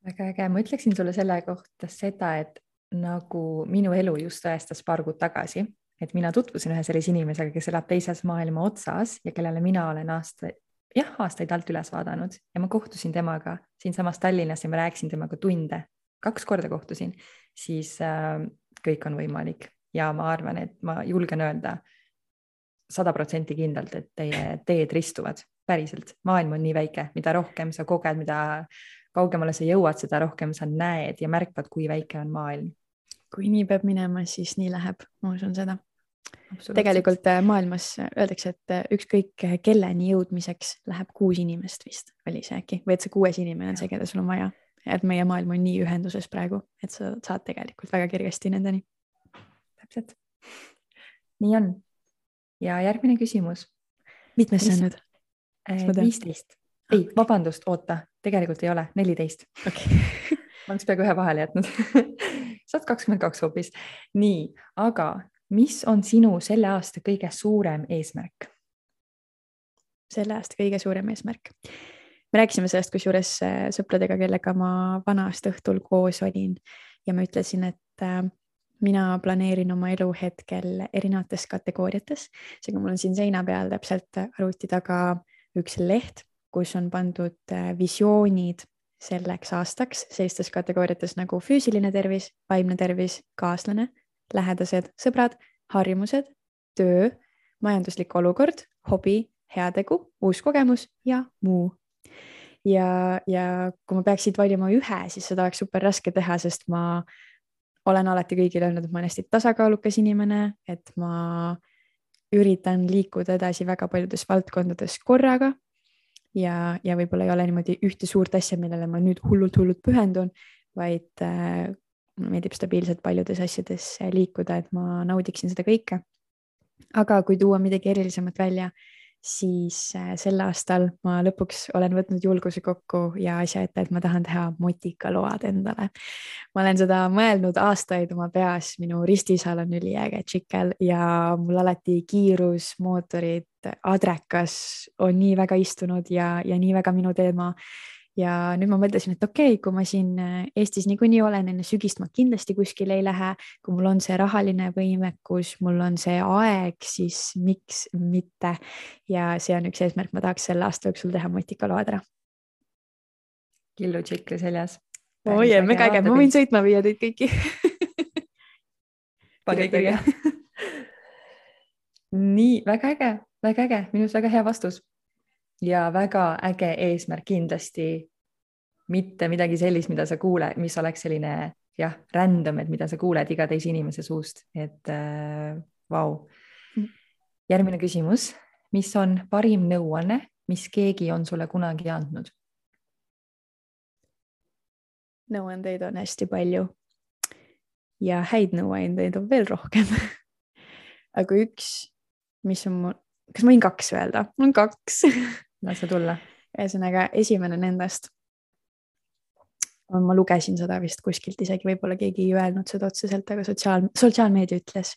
väga äge, ma ütleksin sulle selle kohta seda, et nagu minu elu just tõestas paar kuud tagasi, et mina tutvusin ühe sellise inimesega, kes elab teises maailma otsas ja kellele mina olen aastaid, jah, aastaid alt üles vaadanud. Ja ma kohtusin temaga siinsamas Tallinnas ja ma rääkisin temaga tunde, kaks korda kohtusin siis äh, kõik on võimalik. Ja ma arvan, et ma julgen öelda sada protsenti kindlalt, et teie teed ristuvad päriselt. maailm on nii väike, mida rohkem sa koged, mida kaugemale sa jõuad, seda rohkem sa näed ja märkad, kui väike on maailm. kui nii peab minema, siis nii läheb, ma usun seda. tegelikult äh, maailmas öeldakse, et äh, ükskõik kelleni jõudmiseks läheb kuus inimest vist, oli see äkki, või et see kuues inimene on see, keda sul on vaja et meie maailm on nii ühenduses praegu, et sa saad tegelikult väga kergesti nendeni. täpselt. nii on. ja järgmine küsimus. mitmes see on nüüd? Äh, viisteist. ei, vabandust, oota, tegelikult ei ole, neliteist. okei. ma oleks peaaegu ühe vahele jätnud sa oled kakskümmend kaks hoopis. nii, aga mis on sinu selle aasta kõige suurem eesmärk? selle aasta kõige suurem eesmärk me rääkisime sellest kusjuures äh, sõpradega, kellega ma vana-aasta õhtul koos olin ja ma ütlesin, et äh, mina planeerin oma elu hetkel erinevates kategooriates. seega mul on siin seina peal täpselt arvuti taga üks leht, kus on pandud äh, visioonid selleks aastaks sellistes kategooriates nagu füüsiline tervis, vaimne tervis, kaaslane, lähedased, sõbrad, harjumused, töö, majanduslik olukord, hobi, heategu, uus kogemus ja muu ja, ja kui ma peaks siit valima ühe, siis seda oleks super raske teha, sest ma olen alati kõigile öelnud, et ma olen hästi tasakaalukas inimene, et ma üritan liikuda edasi väga paljudes valdkondades korraga. ja, ja võib-olla ei ole niimoodi ühte suurt asja, millele ma nüüd hullult-hullult pühendun, vaid äh, mulle meeldib stabiilselt paljudes asjades liikuda, et ma naudiksin seda kõike. aga kui tuua midagi erilisemat välja siis äh, sel aastal ma lõpuks olen võtnud julguse kokku ja asja ette, et ma tahan teha motikaload endale. ma olen seda mõelnud aastaid oma peas, minu ristiisal on üliäge tšikkel ja mul alati kiirus, mootorid, adrekas on nii väga istunud ja, ja nii väga minu teema ja nüüd ma mõtlesin, et okei okay,, kui ma siin äh, Eestis niikuinii olen enne sügist, ma kindlasti kuskile ei lähe, kui mul on see rahaline võimekus, mul on see aeg, siis miks mitte. ja see on üks eesmärk, ma tahaks selle aasta jooksul teha motikalaadra. killu tšikli seljas. oi, mega äge, ma võin sõitma viia teid kõiki. Pange kirja. Nii väga äge, väga äge, minu arust väga hea vastus ja väga äge eesmärk kindlasti. mitte midagi sellist, mida sa kuule, mis oleks selline jah, random, et mida sa kuuled iga teise inimese suust, et äh, vau äh,. järgmine küsimus, mis on parim nõuanne, mis keegi on sulle kunagi andnud? nõuandeid on hästi palju ja häid nõuandeid on veel rohkem aga üks, mis on mul, kas ma võin kaks öelda? on kaks lase tulla. ühesõnaga, esimene nendest ma lugesin seda vist kuskilt, isegi võib-olla keegi ei öelnud seda otseselt, aga sotsiaal, sotsiaalmeedia ütles,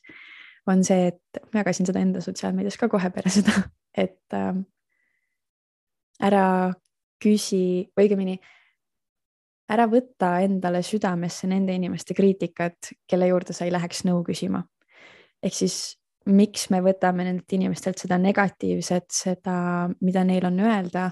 on see, et ma jagasin seda enda sotsiaalmeedias ka kohe peale seda, et äh, ära küsi, õigemini ära võta endale südamesse nende inimeste kriitikat, kelle juurde sa ei läheks nõu küsima. ehk siis miks me võtame nendelt inimestelt seda negatiivset, seda, mida neil on öelda,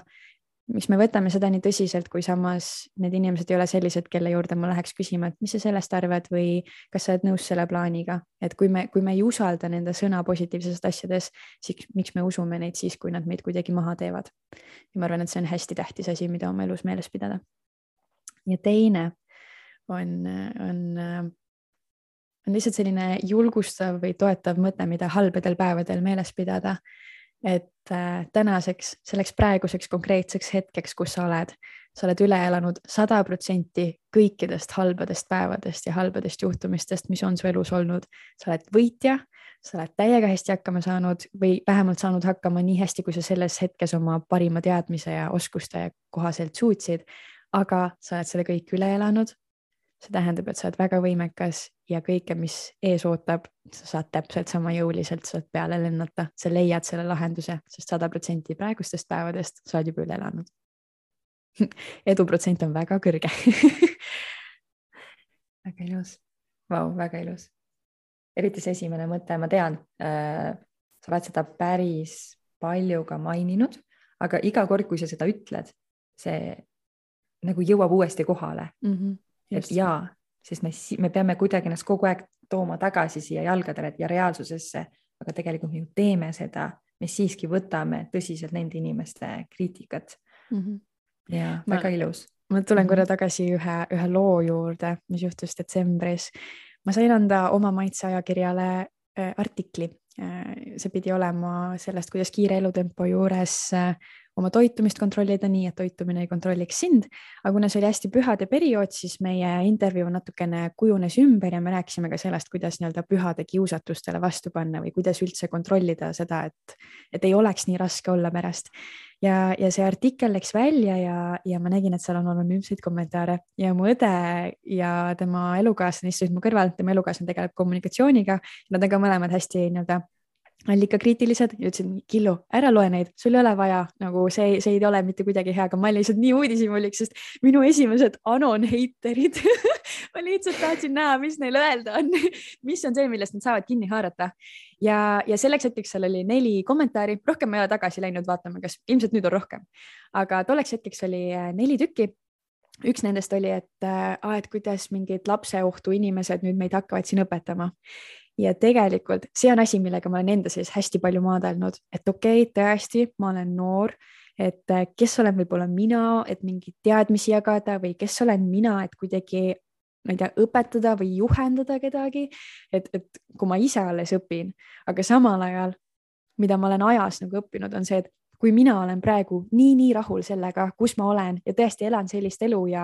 miks me võtame seda nii tõsiselt, kui samas need inimesed ei ole sellised, kelle juurde ma läheks küsima, et mis sa sellest arvad või kas sa oled nõus selle plaaniga, et kui me, kui me ei usalda nende sõna positiivsest asjades, siis miks me usume neid siis, kui nad meid kuidagi maha teevad. ja ma arvan, et see on hästi tähtis asi, mida oma elus meeles pidada. ja teine on, on on lihtsalt selline julgustav või toetav mõte, mida halbadel päevadel meeles pidada. et äh, tänaseks, selleks praeguseks konkreetseks hetkeks, kus sa oled, sa oled üle elanud sada protsenti kõikidest halbadest päevadest ja halbadest juhtumistest, mis on su elus olnud. sa oled võitja, sa oled täiega hästi hakkama saanud või vähemalt saanud hakkama nii hästi, kui sa selles hetkes oma parima teadmise ja oskuste kohaselt suutsid. aga sa oled selle kõik üle elanud, see tähendab, et sa oled väga võimekas ja kõike, mis ees ootab, sa saad täpselt sama jõuliselt sealt peale lennata, sa leiad selle lahenduse, sest sada protsenti praegustest päevadest sa oled juba üle elanud. Eduprotsent on väga kõrge. Väga ilus, vau, väga ilus. eriti see esimene mõte, ma tean äh,, sa oled seda päris palju ka maininud, aga iga kord, kui sa seda ütled, see nagu jõuab uuesti kohale. Mm. -hmm et jaa, sest me, me peame kuidagi ennast kogu aeg tooma tagasi siia jalgadele ja reaalsusesse, aga tegelikult me ju teeme seda, me siiski võtame tõsiselt nende inimeste kriitikat mm. -hmm. ja ma, väga ilus. ma tulen korra mhm. tagasi ühe, ühe loo juurde, mis juhtus detsembris. ma sain anda oma maitseajakirjale äh, artikli äh,. see pidi olema sellest, kuidas kiire elutempo juures äh, oma toitumist kontrollida nii, et toitumine ei kontrolliks sind. aga kuna see oli hästi pühade periood, siis meie intervjuu natukene kujunes ümber ja me rääkisime ka sellest, kuidas nii-öelda pühade kiusatustele vastu panna või kuidas üldse kontrollida seda, et, et ei oleks nii raske olla pärast. ja, ja see artikkel läks välja ja, ja ma nägin, et seal on anonüümseid kommentaare ja mu õde ja tema elukaaslane istusid mu kõrval, tema elukaaslane tegeleb kommunikatsiooniga. Nad on ka mõlemad hästi nii-öelda allikakriitilised ja ütlesid, Killu, ära loe neid, sul ei ole vaja, nagu see, see ei ole mitte kuidagi hea, aga ma olin lihtsalt nii uudishimulik, sest minu esimesed anon heiterid ma lihtsalt tahtsin näha, mis neil öelda on mis on see, millest nad saavad kinni haarata. ja, ja selleks hetkeks seal oli neli kommentaari, rohkem ma ei ole tagasi läinud vaatama, kas ilmselt nüüd on rohkem, aga tolleks hetkeks oli äh, neli tükki. Üks nendest oli, et, äh, et kuidas mingid lapseohtu inimesed nüüd meid hakkavad siin õpetama ja tegelikult see on asi, millega ma olen enda sees hästi palju maadelnud, et okei okay,, tõesti, ma olen noor, et äh, kes olen võib-olla mina, et mingeid teadmisi jagada või kes olen mina, et kuidagi ma ei tea, õpetada või juhendada kedagi, et, et kui ma ise alles õpin, aga samal ajal, mida ma olen ajas nagu õppinud, on see, et kui mina olen praegu nii-nii rahul sellega, kus ma olen ja tõesti elan sellist elu ja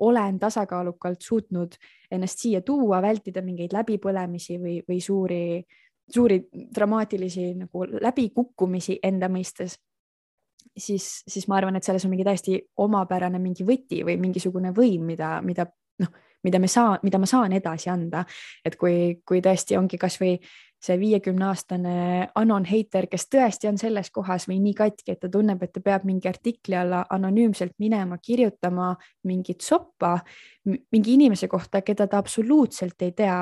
olen tasakaalukalt suutnud ennast siia tuua, vältida mingeid läbipõlemisi või, või suuri, suuri dramaatilisi nagu läbikukkumisi enda mõistes, siis, siis ma arvan, et selles on mingi täiesti omapärane mingi võti või mingisugune võim, mida, mida noh, mida me saa, mida ma saan edasi anda. et kui, kui tõesti ongi kasvõi see viiekümne aastane anon heiter, kes tõesti on selles kohas või nii katki, et ta tunneb, et ta peab mingi artikli alla anonüümselt minema, kirjutama mingit soppa mingi inimese kohta, keda ta absoluutselt ei tea,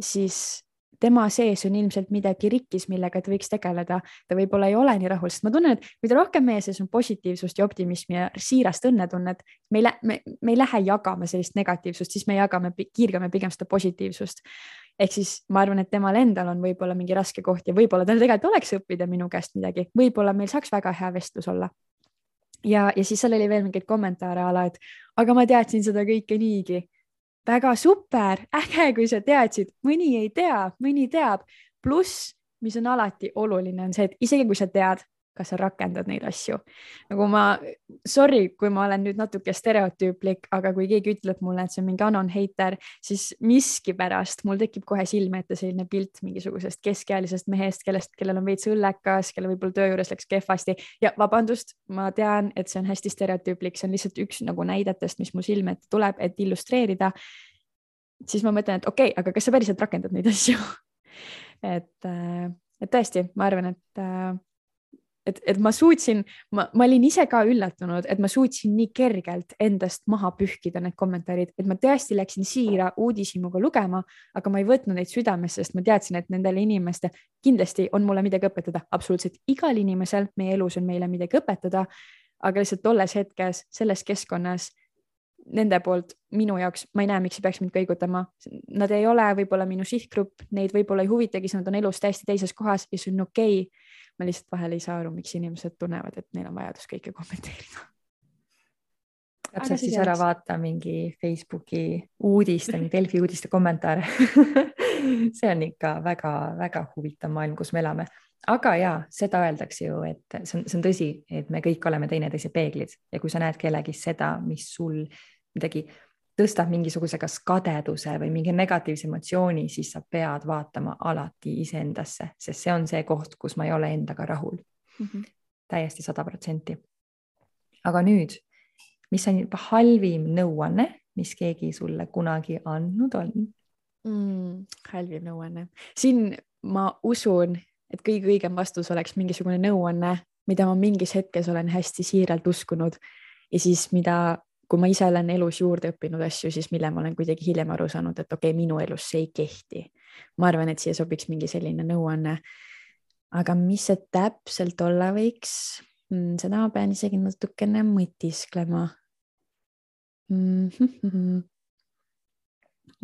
siis tema sees on ilmselt midagi rikkis, millega ta võiks tegeleda. ta võib-olla ei ole nii rahul, sest ma tunnen, et mida rohkem meie sees on positiivsust ja optimismi ja siirast õnnetunnet, me ei lähe, me ei lähe jagama sellist negatiivsust, siis me jagame, kiirgame pigem seda positiivsust. Ehk siis ma arvan, et temal endal on võib-olla mingi raske koht ja võib-olla tal tegelikult oleks õppida minu käest midagi, võib-olla meil saaks väga hea vestlus olla. Ja, ja siis seal oli veel mingeid kommentaare ala, et aga ma teadsin seda kõike niigi. Väga super, äge, kui sa teadsid, mõni ei tea, mõni teab. pluss, mis on alati oluline, on see, et isegi kui sa tead, kas sa rakendad neid asju. nagu ma, sorry, kui ma olen nüüd natuke stereotüüplik, aga kui keegi ütleb mulle, et see on mingi anon heiter, siis miskipärast mul tekib kohe silme ette selline pilt mingisugusest keskealisest mehest, kellest, kellel on veits õllekas, kelle võib-olla töö juures läks kehvasti ja vabandust, ma tean, et see on hästi stereotüüplik, see on lihtsalt üks nagu näidetest, mis mu silme ette tuleb, et illustreerida. siis ma mõtlen, et okei okay,, aga kas sa päriselt rakendad neid asju et, äh, et tõesti, ma arvan, et äh, et, et ma suutsin, ma, ma olin ise ka üllatunud, et ma suutsin nii kergelt endast maha pühkida need kommentaarid, et ma tõesti läksin siira uudishimuga lugema, aga ma ei võtnud neid südamesse, sest ma teadsin, et nendele inimeste kindlasti on mulle midagi õpetada, absoluutselt igal inimesel meie elus on meile midagi õpetada. aga lihtsalt tolles hetkes, selles keskkonnas nende poolt minu jaoks, ma ei näe, miks see peaks mind kõigutama. Nad ei ole võib-olla minu sihtgrupp, neid võib-olla ei huvitagi, sest nad on elus täiesti teises kohas ja see on okei okay ma lihtsalt vahel ei saa aru, miks inimesed tunnevad, et neil on vajadus kõike kommenteerida. täpselt siis ära vaata mingi Facebooki uudiste, mingi Delfi uudiste kommentaare see on ikka väga-väga huvitav maailm, kus me elame. aga ja seda öeldakse ju, et see on, see on tõsi, et me kõik oleme teineteise peeglid ja kui sa näed kellegi seda, mis sul midagi tõstab mingisuguse kas kadeduse või mingi negatiivse emotsiooni, siis sa pead vaatama alati iseendasse, sest see on see koht, kus ma ei ole endaga rahul mm. -hmm. täiesti sada protsenti. aga nüüd, mis on halvim nõuanne, mis keegi sulle kunagi andnud on mm,? halvim nõuanne, siin ma usun, et kõige õigem vastus oleks mingisugune nõuanne, mida ma mingis hetkes olen hästi siiralt uskunud ja siis, mida kui ma ise olen elus juurde õppinud asju, siis mille ma olen kuidagi hiljem aru saanud, et okei okay,, minu elus see ei kehti. ma arvan, et siia sobiks mingi selline nõuanne. aga mis see täpselt olla võiks, hmm, seda ma pean isegi natukene mõtisklema. Hmm,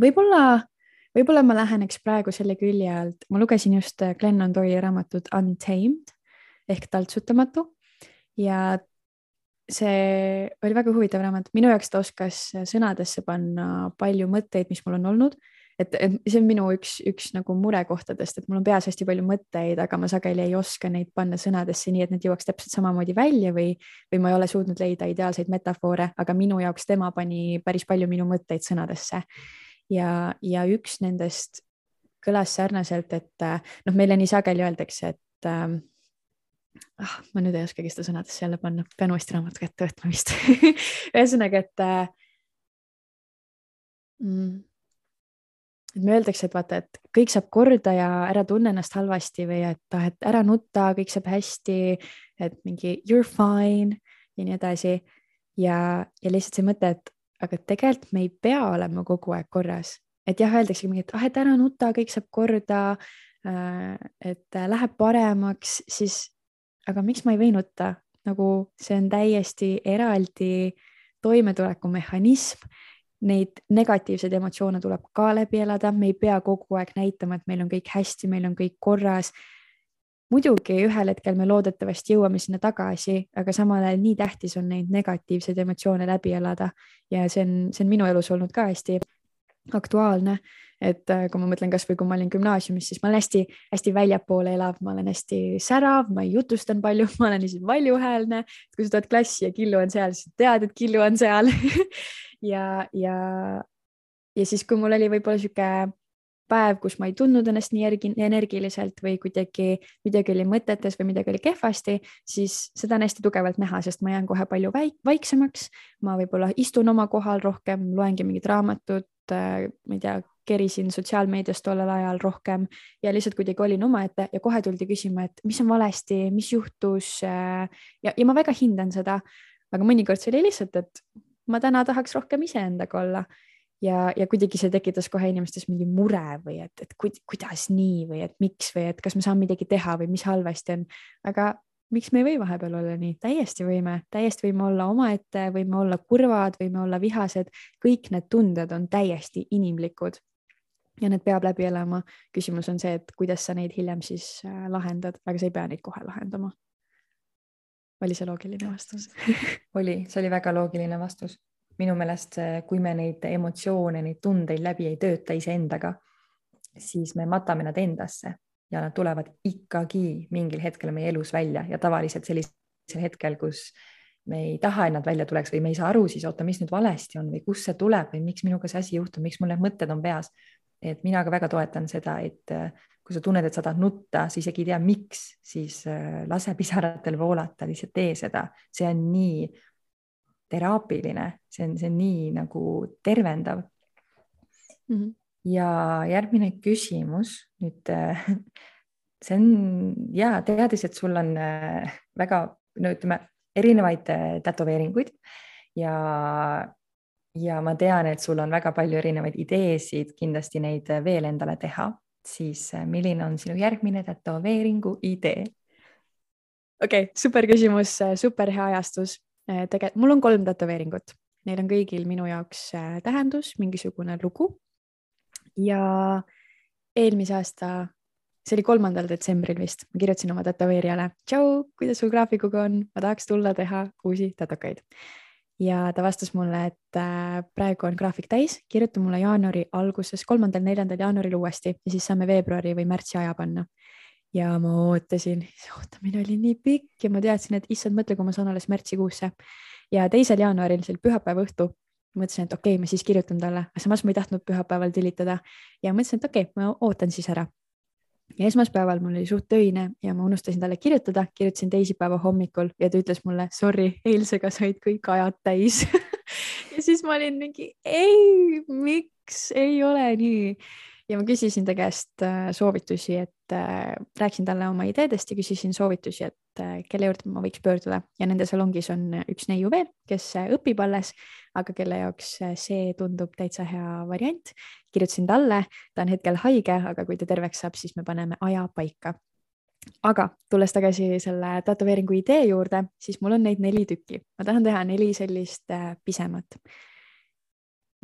võib-olla, võib-olla ma läheneks praegu selle külje alt, ma lugesin just Glennon Doyle'i raamatut Untamed ehk taltsutamatu ja see oli väga huvitav raamat, minu jaoks ta oskas sõnadesse panna palju mõtteid, mis mul on olnud. et, et see on minu üks, üks nagu murekohtadest, et mul on peas hästi palju mõtteid, aga ma sageli ei oska neid panna sõnadesse nii, et need jõuaks täpselt samamoodi välja või, või ma ei ole suutnud leida ideaalseid metafoore, aga minu jaoks tema pani päris palju minu mõtteid sõnadesse. ja, ja üks nendest kõlas sarnaselt, et noh, meile nii sageli öeldakse, et äh, ah, ma nüüd ei oskagi seda sõnadesse jälle panna, pean uuesti raamatu kätte võtma vist ühesõnaga, et äh, mm, et me öeldakse, et vaata, et kõik saab korda ja ära tunne ennast halvasti või et ah, et ära nutta, kõik saab hästi, et mingi you are fine ja nii edasi. ja, ja lihtsalt see mõte, et aga tegelikult me ei pea olema kogu aeg korras, et jah, öeldaksegi mingi, et ah, et ära nuta, kõik saab korda äh,. et äh, läheb paremaks, siis aga miks ma ei või nutta, nagu see on täiesti eraldi toimetulekumehhanism. Neid negatiivseid emotsioone tuleb ka läbi elada, me ei pea kogu aeg näitama, et meil on kõik hästi, meil on kõik korras. muidugi ühel hetkel me loodetavasti jõuame sinna tagasi, aga samal ajal nii tähtis on neid negatiivseid emotsioone läbi elada ja see on, see on minu elus olnud ka hästi aktuaalne et äh, kui ma mõtlen kasvõi kui ma olin gümnaasiumis, siis ma olen hästi-hästi väljapoole elav, ma olen hästi särav, ma jutustan palju, ma olen lihtsalt valjuhäälne. kui sa tuled klassi ja Killu on seal, siis tead, et Killu on seal ja, ja, ja siis, kui mul oli võib-olla sihuke päev, kus ma ei tundnud ennast nii ergi, energiliselt või kuidagi midagi oli mõtetes või midagi oli kehvasti, siis seda on hästi tugevalt näha, sest ma jään kohe palju väik vaiksemaks. ma võib-olla istun oma kohal rohkem, loengi mingit raamatut, äh, ma ei tea, kerisin sotsiaalmeedias tollel ajal rohkem ja lihtsalt kuidagi olin omaette ja kohe tuldi küsima, et mis on valesti, mis juhtus. ja, ja ma väga hindan seda, aga mõnikord see oli lihtsalt, et ma täna tahaks rohkem iseendaga olla ja, ja kuidagi see tekitas kohe inimestes mingi mure või et, et kuidas nii või et miks või et kas ma saan midagi teha või mis halvasti on, aga miks me ei või vahepeal olla nii, täiesti võime, täiesti võime olla omaette, võime olla kurvad, võime olla vihased, kõik need tunded on täiesti inimlikud. ja need peab läbi elama. küsimus on see, et kuidas sa neid hiljem siis äh, lahendad, aga sa ei pea neid kohe lahendama. oli see loogiline vastus oli, see oli väga loogiline vastus. Minu meelest, kui me neid emotsioone, neid tundeid läbi ei tööta iseendaga, siis me matame nad endasse ja nad tulevad ikkagi mingil hetkel meie elus välja ja tavaliselt sellisel hetkel, kus me ei taha, et nad välja tuleks või me ei saa aru, siis oota, mis nüüd valesti on või kust see tuleb või miks minuga see asi juhtub, miks mul need mõtted on peas. et mina ka väga toetan seda, et äh, kui sa tunned, et sa tahad nutta, sa isegi ei tea, miks, siis äh, lase pisaratel voolata, lihtsalt tee seda, see on nii teraapiline, see on, see on nii nagu tervendav mm. -hmm ja järgmine küsimus nüüd äh, see on ja teades, et sul on äh, väga, no ütleme, erinevaid äh, tätoveeringuid ja, ja ma tean, et sul on väga palju erinevaid ideesid kindlasti neid veel endale teha, siis milline on sinu järgmine tätoveeringu idee? okei okay,, super küsimus, super hea ajastus. Tegelikult mul on kolm tätoveeringut, neil on kõigil minu jaoks tähendus, mingisugune lugu ja eelmise aasta, see oli kolmandal detsembril vist, ma kirjutasin oma tätoveerijale. tšau, kuidas sul graafikuga on, ma tahaks tulla teha uusi tätokaid. ja ta vastas mulle, et äh, praegu on graafik täis, kirjuta mulle jaanuari alguses, kolmandal, neljandal jaanuaril uuesti ja siis saame veebruari või märtsi aja panna ja ma ootasin, ootamine oli nii pikk ja ma teadsin, et issand, mõtle, kui ma saan alles märtsikuusse. ja teisel jaanuaril, see oli pühapäeva õhtu, mõtlesin, et okei okay,, ma siis kirjutan talle, aga samas ma ei tahtnud pühapäeval tülitada ja mõtlesin, et okei okay,, ma ootan siis ära. ja esmaspäeval mul oli suht töine ja ma unustasin talle kirjutada, kirjutasin teisipäeva hommikul ja ta ütles mulle sorry, eilsega said kõik ajad täis. Ja siis ma olin mingi ei, miks? Ei ole nii. Ja ma küsisin ta käest äh, soovitusi, et äh, rääkisin talle oma ideedest ja küsisin soovitusi, et äh, kelle juurde ma võiks pöörduda ja nende salongis on üks neiu veel, kes õpib alles, aga kelle jaoks see tundub täitsa hea variant. kirjutasin talle, ta on hetkel haige, aga kui ta terveks saab, siis me paneme aja paika aga tulles tagasi selle tätoveeringu idee juurde, siis mul on neid neli tükki, ma tahan teha neli sellist pisemat.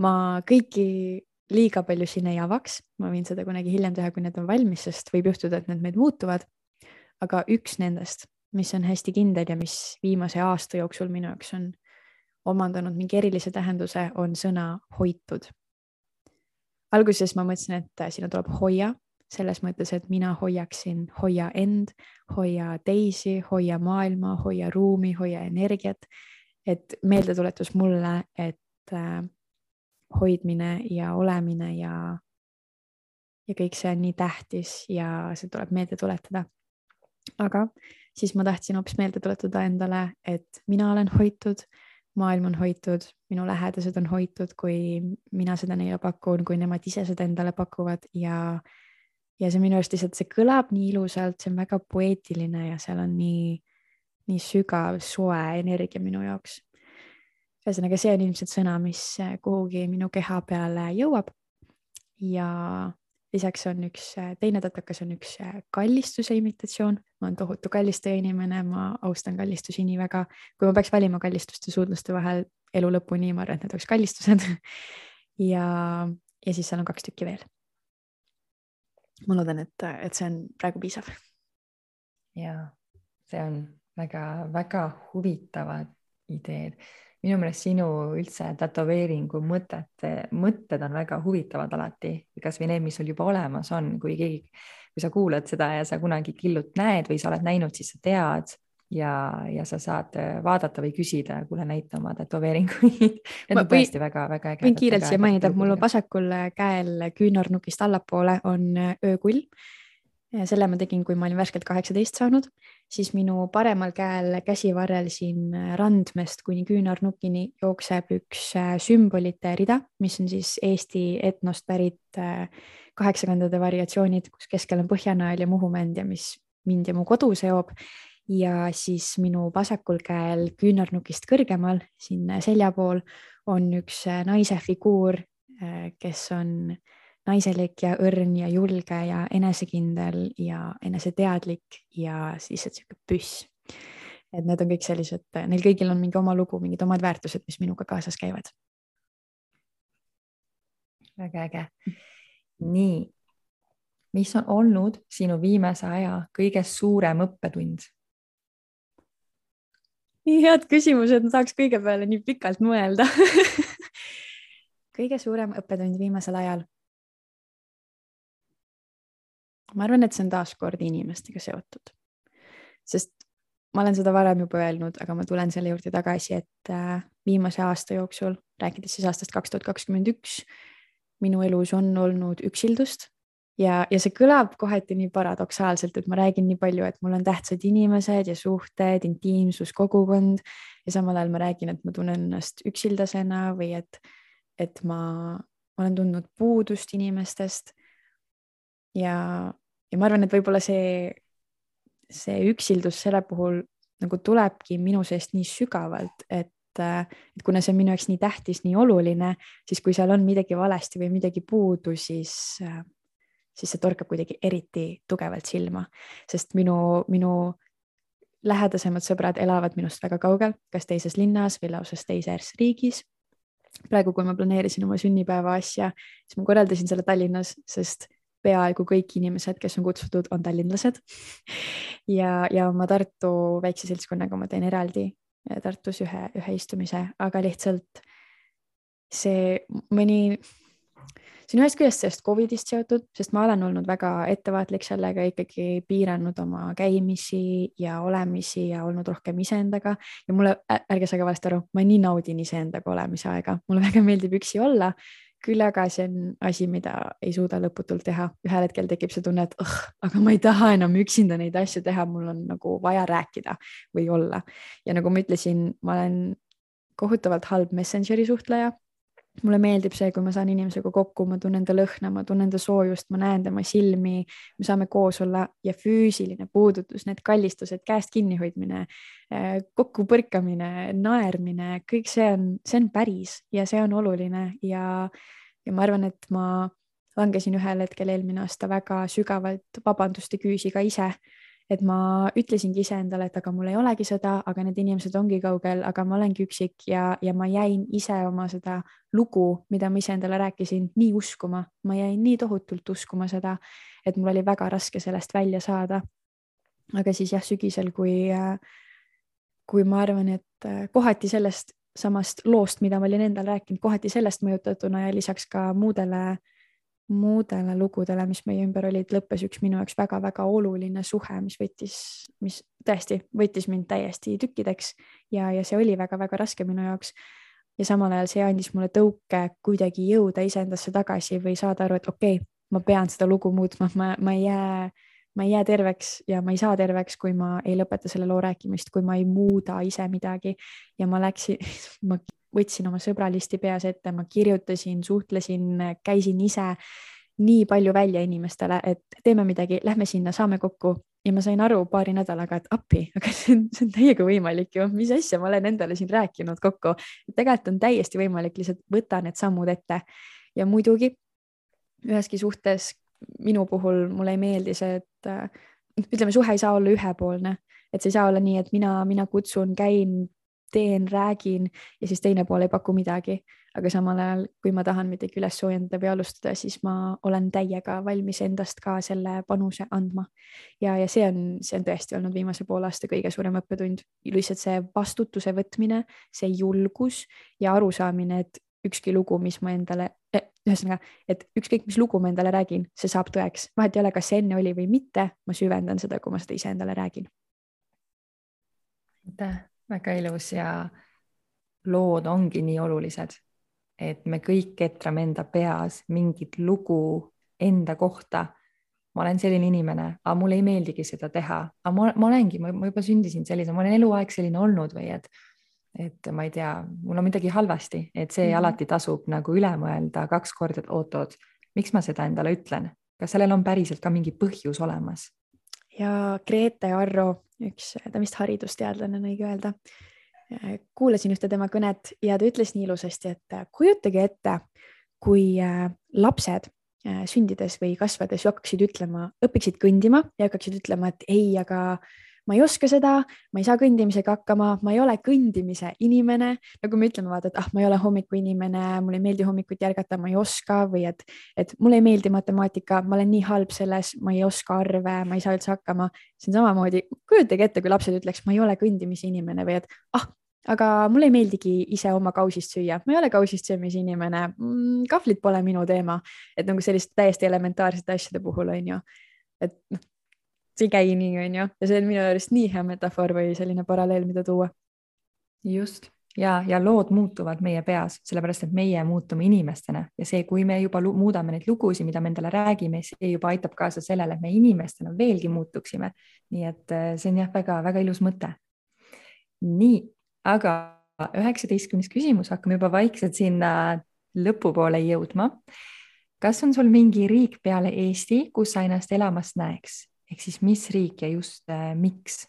ma kõiki liiga palju siin ei avaks, ma võin seda kunagi hiljem teha, kui need on valmis, sest võib juhtuda, et need meil muutuvad. aga üks nendest, mis on hästi kindel ja mis viimase aasta jooksul minu jaoks on omandanud mingi erilise tähenduse, on sõna hoitud. alguses ma mõtlesin, et sinna tuleb hoia, selles mõttes, et mina hoiaksin, hoia end, hoia teisi, hoia maailma, hoia ruumi, hoia energiat. et meeldetuletus mulle, et äh, hoidmine ja olemine ja, ja kõik see on nii tähtis ja see tuleb meelde tuletada. aga siis ma tahtsin hoopis meelde tuletada endale, et mina olen hoitud, maailm on hoitud, minu lähedased on hoitud, kui mina seda neile pakun, kui nemad ise seda endale pakuvad ja ja see minu arust lihtsalt, see kõlab nii ilusalt, see on väga poeetiline ja seal on nii, nii sügav, soe energia minu jaoks ühesõnaga, see on ilmselt sõna, mis äh, kuhugi minu keha peale jõuab. ja lisaks on üks äh, teine tatakas on üks äh, kallistuse imitatsioon, ma olen tohutu kallistaja inimene, ma austan kallistusi nii väga, kui ma peaks valima kallistuste suudluste vahel elu lõpuni, ma arvan, et need oleks kallistused ja, ja siis seal on kaks tükki veel. ma loodan, et, et see on praegu piisav. ja see on väga-väga huvitavad ideed minu meelest sinu üldse tätoveeringu mõtete, mõtted on väga huvitavad alati, kasvõi need, mis sul juba olemas on, kui keegi, kui sa kuulad seda ja sa kunagi killut näed või sa oled näinud, siis sa tead ja, ja sa saad vaadata või küsida, kuule, näita oma tätoveeringuid. Need on tõesti väga-väga ägedad. võin kiirelt siia mainida, mul vasakul käel küünarnukist allapoole on öökull selle ma tegin, kui ma olin värskelt kaheksateist saanud, siis minu paremal käel käsivarrel siin randmest kuni küünarnukini jookseb üks äh, sümbolite rida, mis on siis Eesti etnost pärit äh, kaheksakümnendate variatsioonid, kus keskel on Põhjanael ja Muhumänd ja mis mind ja mu kodu seob. ja siis minu vasakul käel küünarnukist kõrgemal, siin selja pool, on üks äh, naise figuur, kes on naiselik ja õrn ja julge ja enesekindel ja eneseteadlik ja siis sihuke püss. et need on kõik sellised, neil kõigil on mingi oma lugu, mingid omad väärtused, mis minuga kaasas käivad. väga äge. nii, mis on olnud sinu viimase aja kõige suurem õppetund? nii head küsimused, ma tahaks kõige peale nii pikalt mõelda kõige suurem õppetund viimasel ajal ma arvan, et see on taaskord inimestega seotud, sest ma olen seda varem juba öelnud, aga ma tulen selle juurde tagasi, et äh, viimase aasta jooksul, rääkides siis aastast kaks tuhat kakskümmend üks, minu elus on olnud üksildust. Ja, ja see kõlab kohati nii paradoksaalselt, et ma räägin nii palju, et mul on tähtsad inimesed ja suhted, intiimsus, kogukond. Ja samal ajal ma räägin, et ma tunnen ennast üksildasena või et, et ma, olen tundnud puudust inimestest. Ja, ja ma arvan, et võib-olla see, see üksildus selle puhul nagu tulebki minu seest nii sügavalt, et, et kuna see on minu jaoks nii tähtis, nii oluline, siis kui seal on midagi valesti või midagi puudu, siis, siis see torkab kuidagi eriti tugevalt silma, sest minu, minu lähedasemad sõbrad elavad minust väga kaugel, kas teises linnas või lausa teises riigis. praegu, kui ma planeerisin oma sünnipäeva asja, siis ma korraldasin selle Tallinnas, sest peaaegu kõik inimesed, kes on kutsutud, on tallinlased. ja, ja oma Tartu väikse seltskonnaga ma teen eraldi Tartus ühe, ühe istumise, aga lihtsalt see mõni, see on ühest küljest sellest Covidist seotud, sest ma olen olnud väga ettevaatlik sellega, ikkagi piiranud oma käimisi ja olemisi ja olnud rohkem iseendaga ja mulle, ärge saage valesti aru, ma nii naudin iseendaga olemise aega, mulle väga meeldib üksi olla küll aga see on asi, mida ei suuda lõputult teha, ühel hetkel tekib see tunne, et oh, aga ma ei taha enam üksinda neid asju teha, mul on nagu vaja rääkida või olla. ja nagu ma ütlesin, ma olen kohutavalt halb Messengeri suhtleja mulle meeldib see, kui ma saan inimesega kokku, ma tunnen ta lõhna, ma tunnen ta soojust, ma näen tema silmi, me saame koos olla ja füüsiline puudutus, need kallistused, käest kinnihoidmine, äh, kokkupõrkamine, naermine, kõik see on, see on päris ja see on oluline ja, ja ma arvan, et ma langesin ühel hetkel eelmine aasta väga sügavalt vabanduste küüsi ka ise et ma ütlesingi iseendale, et aga mul ei olegi seda, aga need inimesed ongi kaugel, aga ma olengi üksik ja, ja ma jäin ise oma seda lugu, mida ma iseendale rääkisin, nii uskuma, ma jäin nii tohutult uskuma seda, et mul oli väga raske sellest välja saada. aga siis jah, sügisel, kui, kui ma arvan, et kohati sellest samast loost, mida ma olin endale rääkinud, kohati sellest mõjutatuna ja lisaks ka muudele äh, muudele lugudele, mis meie ümber olid, lõppes üks minu jaoks väga-väga oluline suhe, mis võttis, mis tõesti võttis mind täiesti tükkideks ja, ja see oli väga-väga raske minu jaoks. ja samal ajal see andis mulle tõuke kuidagi jõuda iseendasse tagasi või saada aru, et okei okay,, ma pean seda lugu muutma, ma, ma ei jää, ma ei jää terveks ja ma ei saa terveks, kui ma ei lõpeta selle loo rääkimist, kui ma ei muuda ise midagi ja ma läksin, ma võtsin oma sõbralisti peas ette, ma kirjutasin, suhtlesin, käisin ise nii palju välja inimestele, et teeme midagi, lähme sinna, saame kokku. Ja ma sain aru paari nädalaga, et appi, aga see on, see on täiega võimalik ju, mis asja ma olen endale siin rääkinud kokku. tegelikult on täiesti võimalik, lihtsalt võta need sammud ette. Ja muidugi üheski suhtes minu puhul mulle ei meeldi see, et ütleme, suhe ei saa olla ühepoolne, et see ei saa olla nii, et mina, mina kutsun, käin, teen, räägin ja siis teine pool ei paku midagi. aga samal ajal, kui ma tahan midagi üles soojendada või alustada, siis ma olen täiega valmis endast ka selle panuse andma. ja, ja see on, see on tõesti olnud viimase poole aasta kõige suurem õppetund, lihtsalt see vastutuse võtmine, see julgus ja arusaamine, et ükski lugu, mis ma endale eh,, ühesõnaga, et ükskõik, mis lugu ma endale räägin, see saab tõeks, vahet ei ole, kas see enne oli või mitte, ma süvendan seda, kui ma seda iseendale räägin. aitäh väga ilus ja lood ongi nii olulised, et me kõik ketrame enda peas mingit lugu enda kohta, ma olen selline inimene, aga mulle ei meeldigi seda teha, aga ma, ma olengi, ma juba sündisin sellise, ma olen eluaeg selline olnud või et, et ma ei tea, mul on midagi halvasti, et see mm -hmm. alati tasub nagu üle mõelda kaks korda, et oot-oot, miks ma seda endale ütlen, kas sellel on päriselt ka mingi põhjus olemas? Ja Grete Arro, üks, ta vist haridusteadlane on õige öelda, kuulasin ühte tema kõnet ja ta ütles nii ilusasti, et kujutage ette, kui äh, lapsed Äh, sündides või kasvades ju hakkaksid ütlema, õpiksid kõndima ja hakkaksid ütlema, et ei, aga ma ei oska seda, ma ei saa kõndimisega hakkama, ma ei ole kõndimise inimene. nagu me ütleme, vaata, et ah, ma ei ole hommikuinimene, mulle ei meeldi hommikuti ärgata, ma ei oska või et, et mulle ei meeldi matemaatika, ma olen nii halb selles, ma ei oska arve, ma ei saa üldse hakkama. see on samamoodi, kujutage ette, kui lapsed ütleks, ma ei ole kõndimise inimene või et ah, aga mulle ei meeldigi ise oma kausist süüa, ma ei ole kausist söömise inimene mm,, kahvlid pole minu teema, et nagu selliste täiesti elementaarsete asjade puhul on ju, et noh, nii, on ju, ja see on minu arust nii hea metafoor või selline paralleel, mida tuua. just ja, ja lood muutuvad meie peas, sellepärast et meie muutume inimestena ja see, kui me juba muudame neid lugusid, mida me endale räägime, see juba aitab kaasa sellele, et me inimestena veelgi muutuksime. nii et äh, see on jah, väga-väga ilus mõte. nii aga üheksateistkümnes küsimus, hakkame juba vaikselt sinna lõpupoole jõudma. kas on sul mingi riik peale Eesti, kus sa ennast elamas näeks, ehk siis mis riik ja just äh, miks?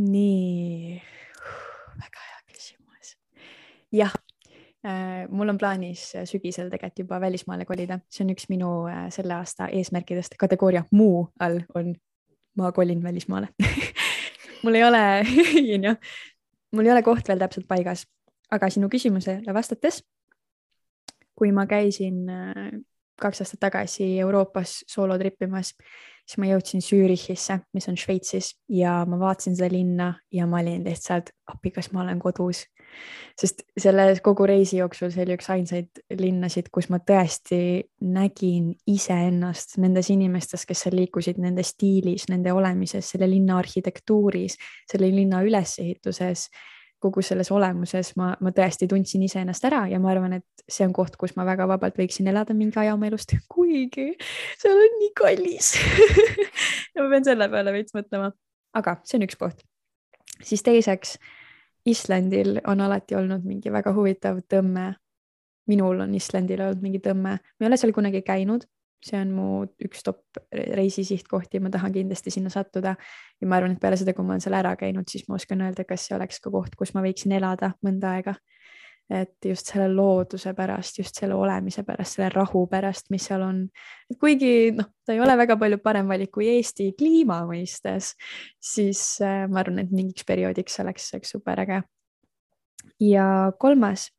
nii, väga hea küsimus. jah äh,, mul on plaanis sügisel tegelikult juba välismaale kolida, see on üks minu äh, selle aasta eesmärkidest, kategooria. Muu all on ma kolin välismaale. Mul ei ole, onju, mul ei ole koht veel täpselt paigas, aga sinu küsimusele vastates, kui ma käisin äh, kaks aastat tagasi Euroopas soolotrippimas, siis ma jõudsin Zürichisse, mis on Šveitsis ja ma vaatasin seda linna ja ma olin lihtsalt, appi, kas ma olen kodus? Sest selle kogu reisi jooksul see oli üks ainsaid linnasid, kus ma tõesti nägin iseennast nendes inimestes, kes seal liikusid, nende stiilis, nende olemises, selle linna arhitektuuris, selle linna ülesehituses, kogu selles olemuses ma, ma tõesti tundsin iseennast ära ja ma arvan, et see on koht, kus ma väga vabalt võiksin elada mingi aja oma elust, kuigi seal on nii kallis ma pean selle peale veits mõtlema, aga see on üks koht. siis teiseks Islandil on alati olnud mingi väga huvitav tõmme. minul on Islandil olnud mingi tõmme, ma ei ole seal kunagi käinud, see on mu üks top reisisihtkohti, ma tahan kindlasti sinna sattuda. ja ma arvan, et peale seda, kui ma olen seal ära käinud, siis ma oskan öelda, kas see oleks ka koht, kus ma võiksin elada mõnda aega et just selle looduse pärast, just selle olemise pärast, selle rahu pärast, mis seal on. kuigi noh, ta ei ole väga palju parem valik kui Eesti kliima mõistes, siis äh, ma arvan, et mingiks perioodiks oleks, oleks super äge. ja kolmas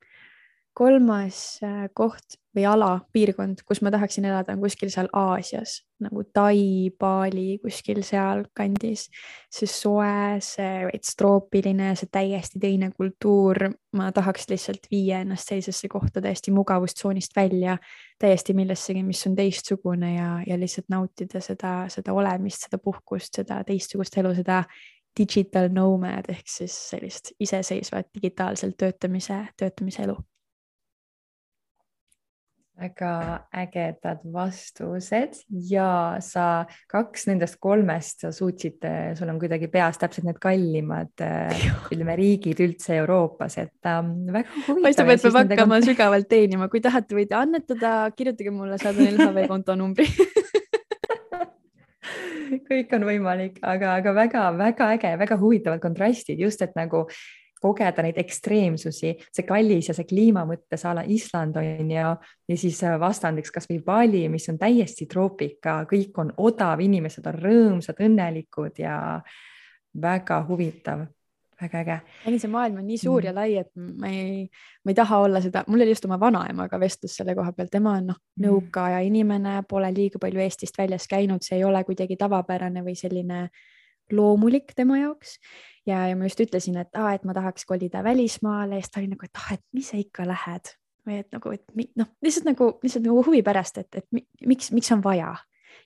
kolmas äh, koht või ala, piirkond, kus ma tahaksin elada, on kuskil seal Aasias nagu Tai, Bali, kuskil sealkandis. see soe, see veits troopiline, see täiesti teine kultuur. ma tahaks lihtsalt viia ennast sellisesse kohta täiesti mugavustsoonist välja, täiesti millessegi, mis on teistsugune ja, ja lihtsalt nautida seda, seda olemist, seda puhkust, seda teistsugust elu, seda digital nomad ehk siis sellist iseseisvat digitaalselt töötamise, töötamise elu väga ägedad vastused. Ja sa kaks nendest kolmest sa suutsid, sul on kuidagi peas täpselt need kallimad, ütleme riigid üldse Euroopas, et ähm, väga huvitav. paistab, et peab hakkama kont... sügavalt teenima, kui tahate, võite annetada, kirjutage mulle, saadan LHV konto numbri. Kõik on võimalik, aga, aga väga-väga äge, väga huvitavad kontrastid. Just, et nagu kogeda neid ekstreemsusi, see kallis ja see kliima mõttes a la Island on ju, ja siis äh, vastandiks kasvõi Bali, mis on täiesti troopika, kõik on odav, inimesed on rõõmsad, õnnelikud ja väga huvitav väga äge. ei, see maailm on nii suur mm. ja lai, et ma ei, ma ei taha olla seda, mul oli just oma vanaemaga vestlus selle koha pealt, tema on noh mm., nõukaaja inimene, pole liiga palju Eestist väljas käinud, see ei ole kuidagi tavapärane või selline loomulik tema jaoks. Ja, ja ma just ütlesin, et aa, et ma tahaks kolida välismaale. Siis ta oli nagu, et ah, et mis sa ikka lähed. Või et nagu, et noh, lihtsalt nagu, lihtsalt nagu huvi pärast, et, et miks, miks on vaja.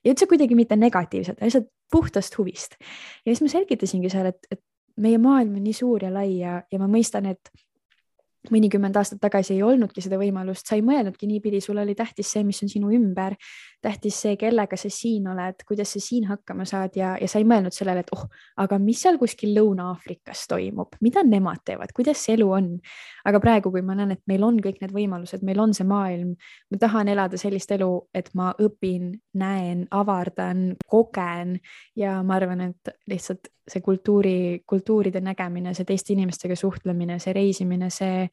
Ja üldse kuidagi mitte negatiivselt, lihtsalt puhtast huvist. ja siis ma selgitasingi seal, et, et meie maailm on nii suur ja lai ja, ja ma mõistan, et mõnikümmend aastat tagasi ei olnudki seda võimalust, sa ei mõelnudki niipidi, sul oli tähtis see, mis on sinu ümber, tähtis see, kellega sa siin oled, kuidas sa siin hakkama saad ja, ja sa ei mõelnud sellele, et oh, aga mis seal kuskil Lõuna-Aafrikas toimub, mida nemad teevad, kuidas see elu on. aga praegu, kui ma näen, et meil on kõik need võimalused, meil on see maailm, ma tahan elada sellist elu, et ma õpin, näen, avardan, kogen ja ma arvan, et lihtsalt see kultuuri, kultuuride nägemine, see teiste inimestega suhtlemine, see reisimine, see,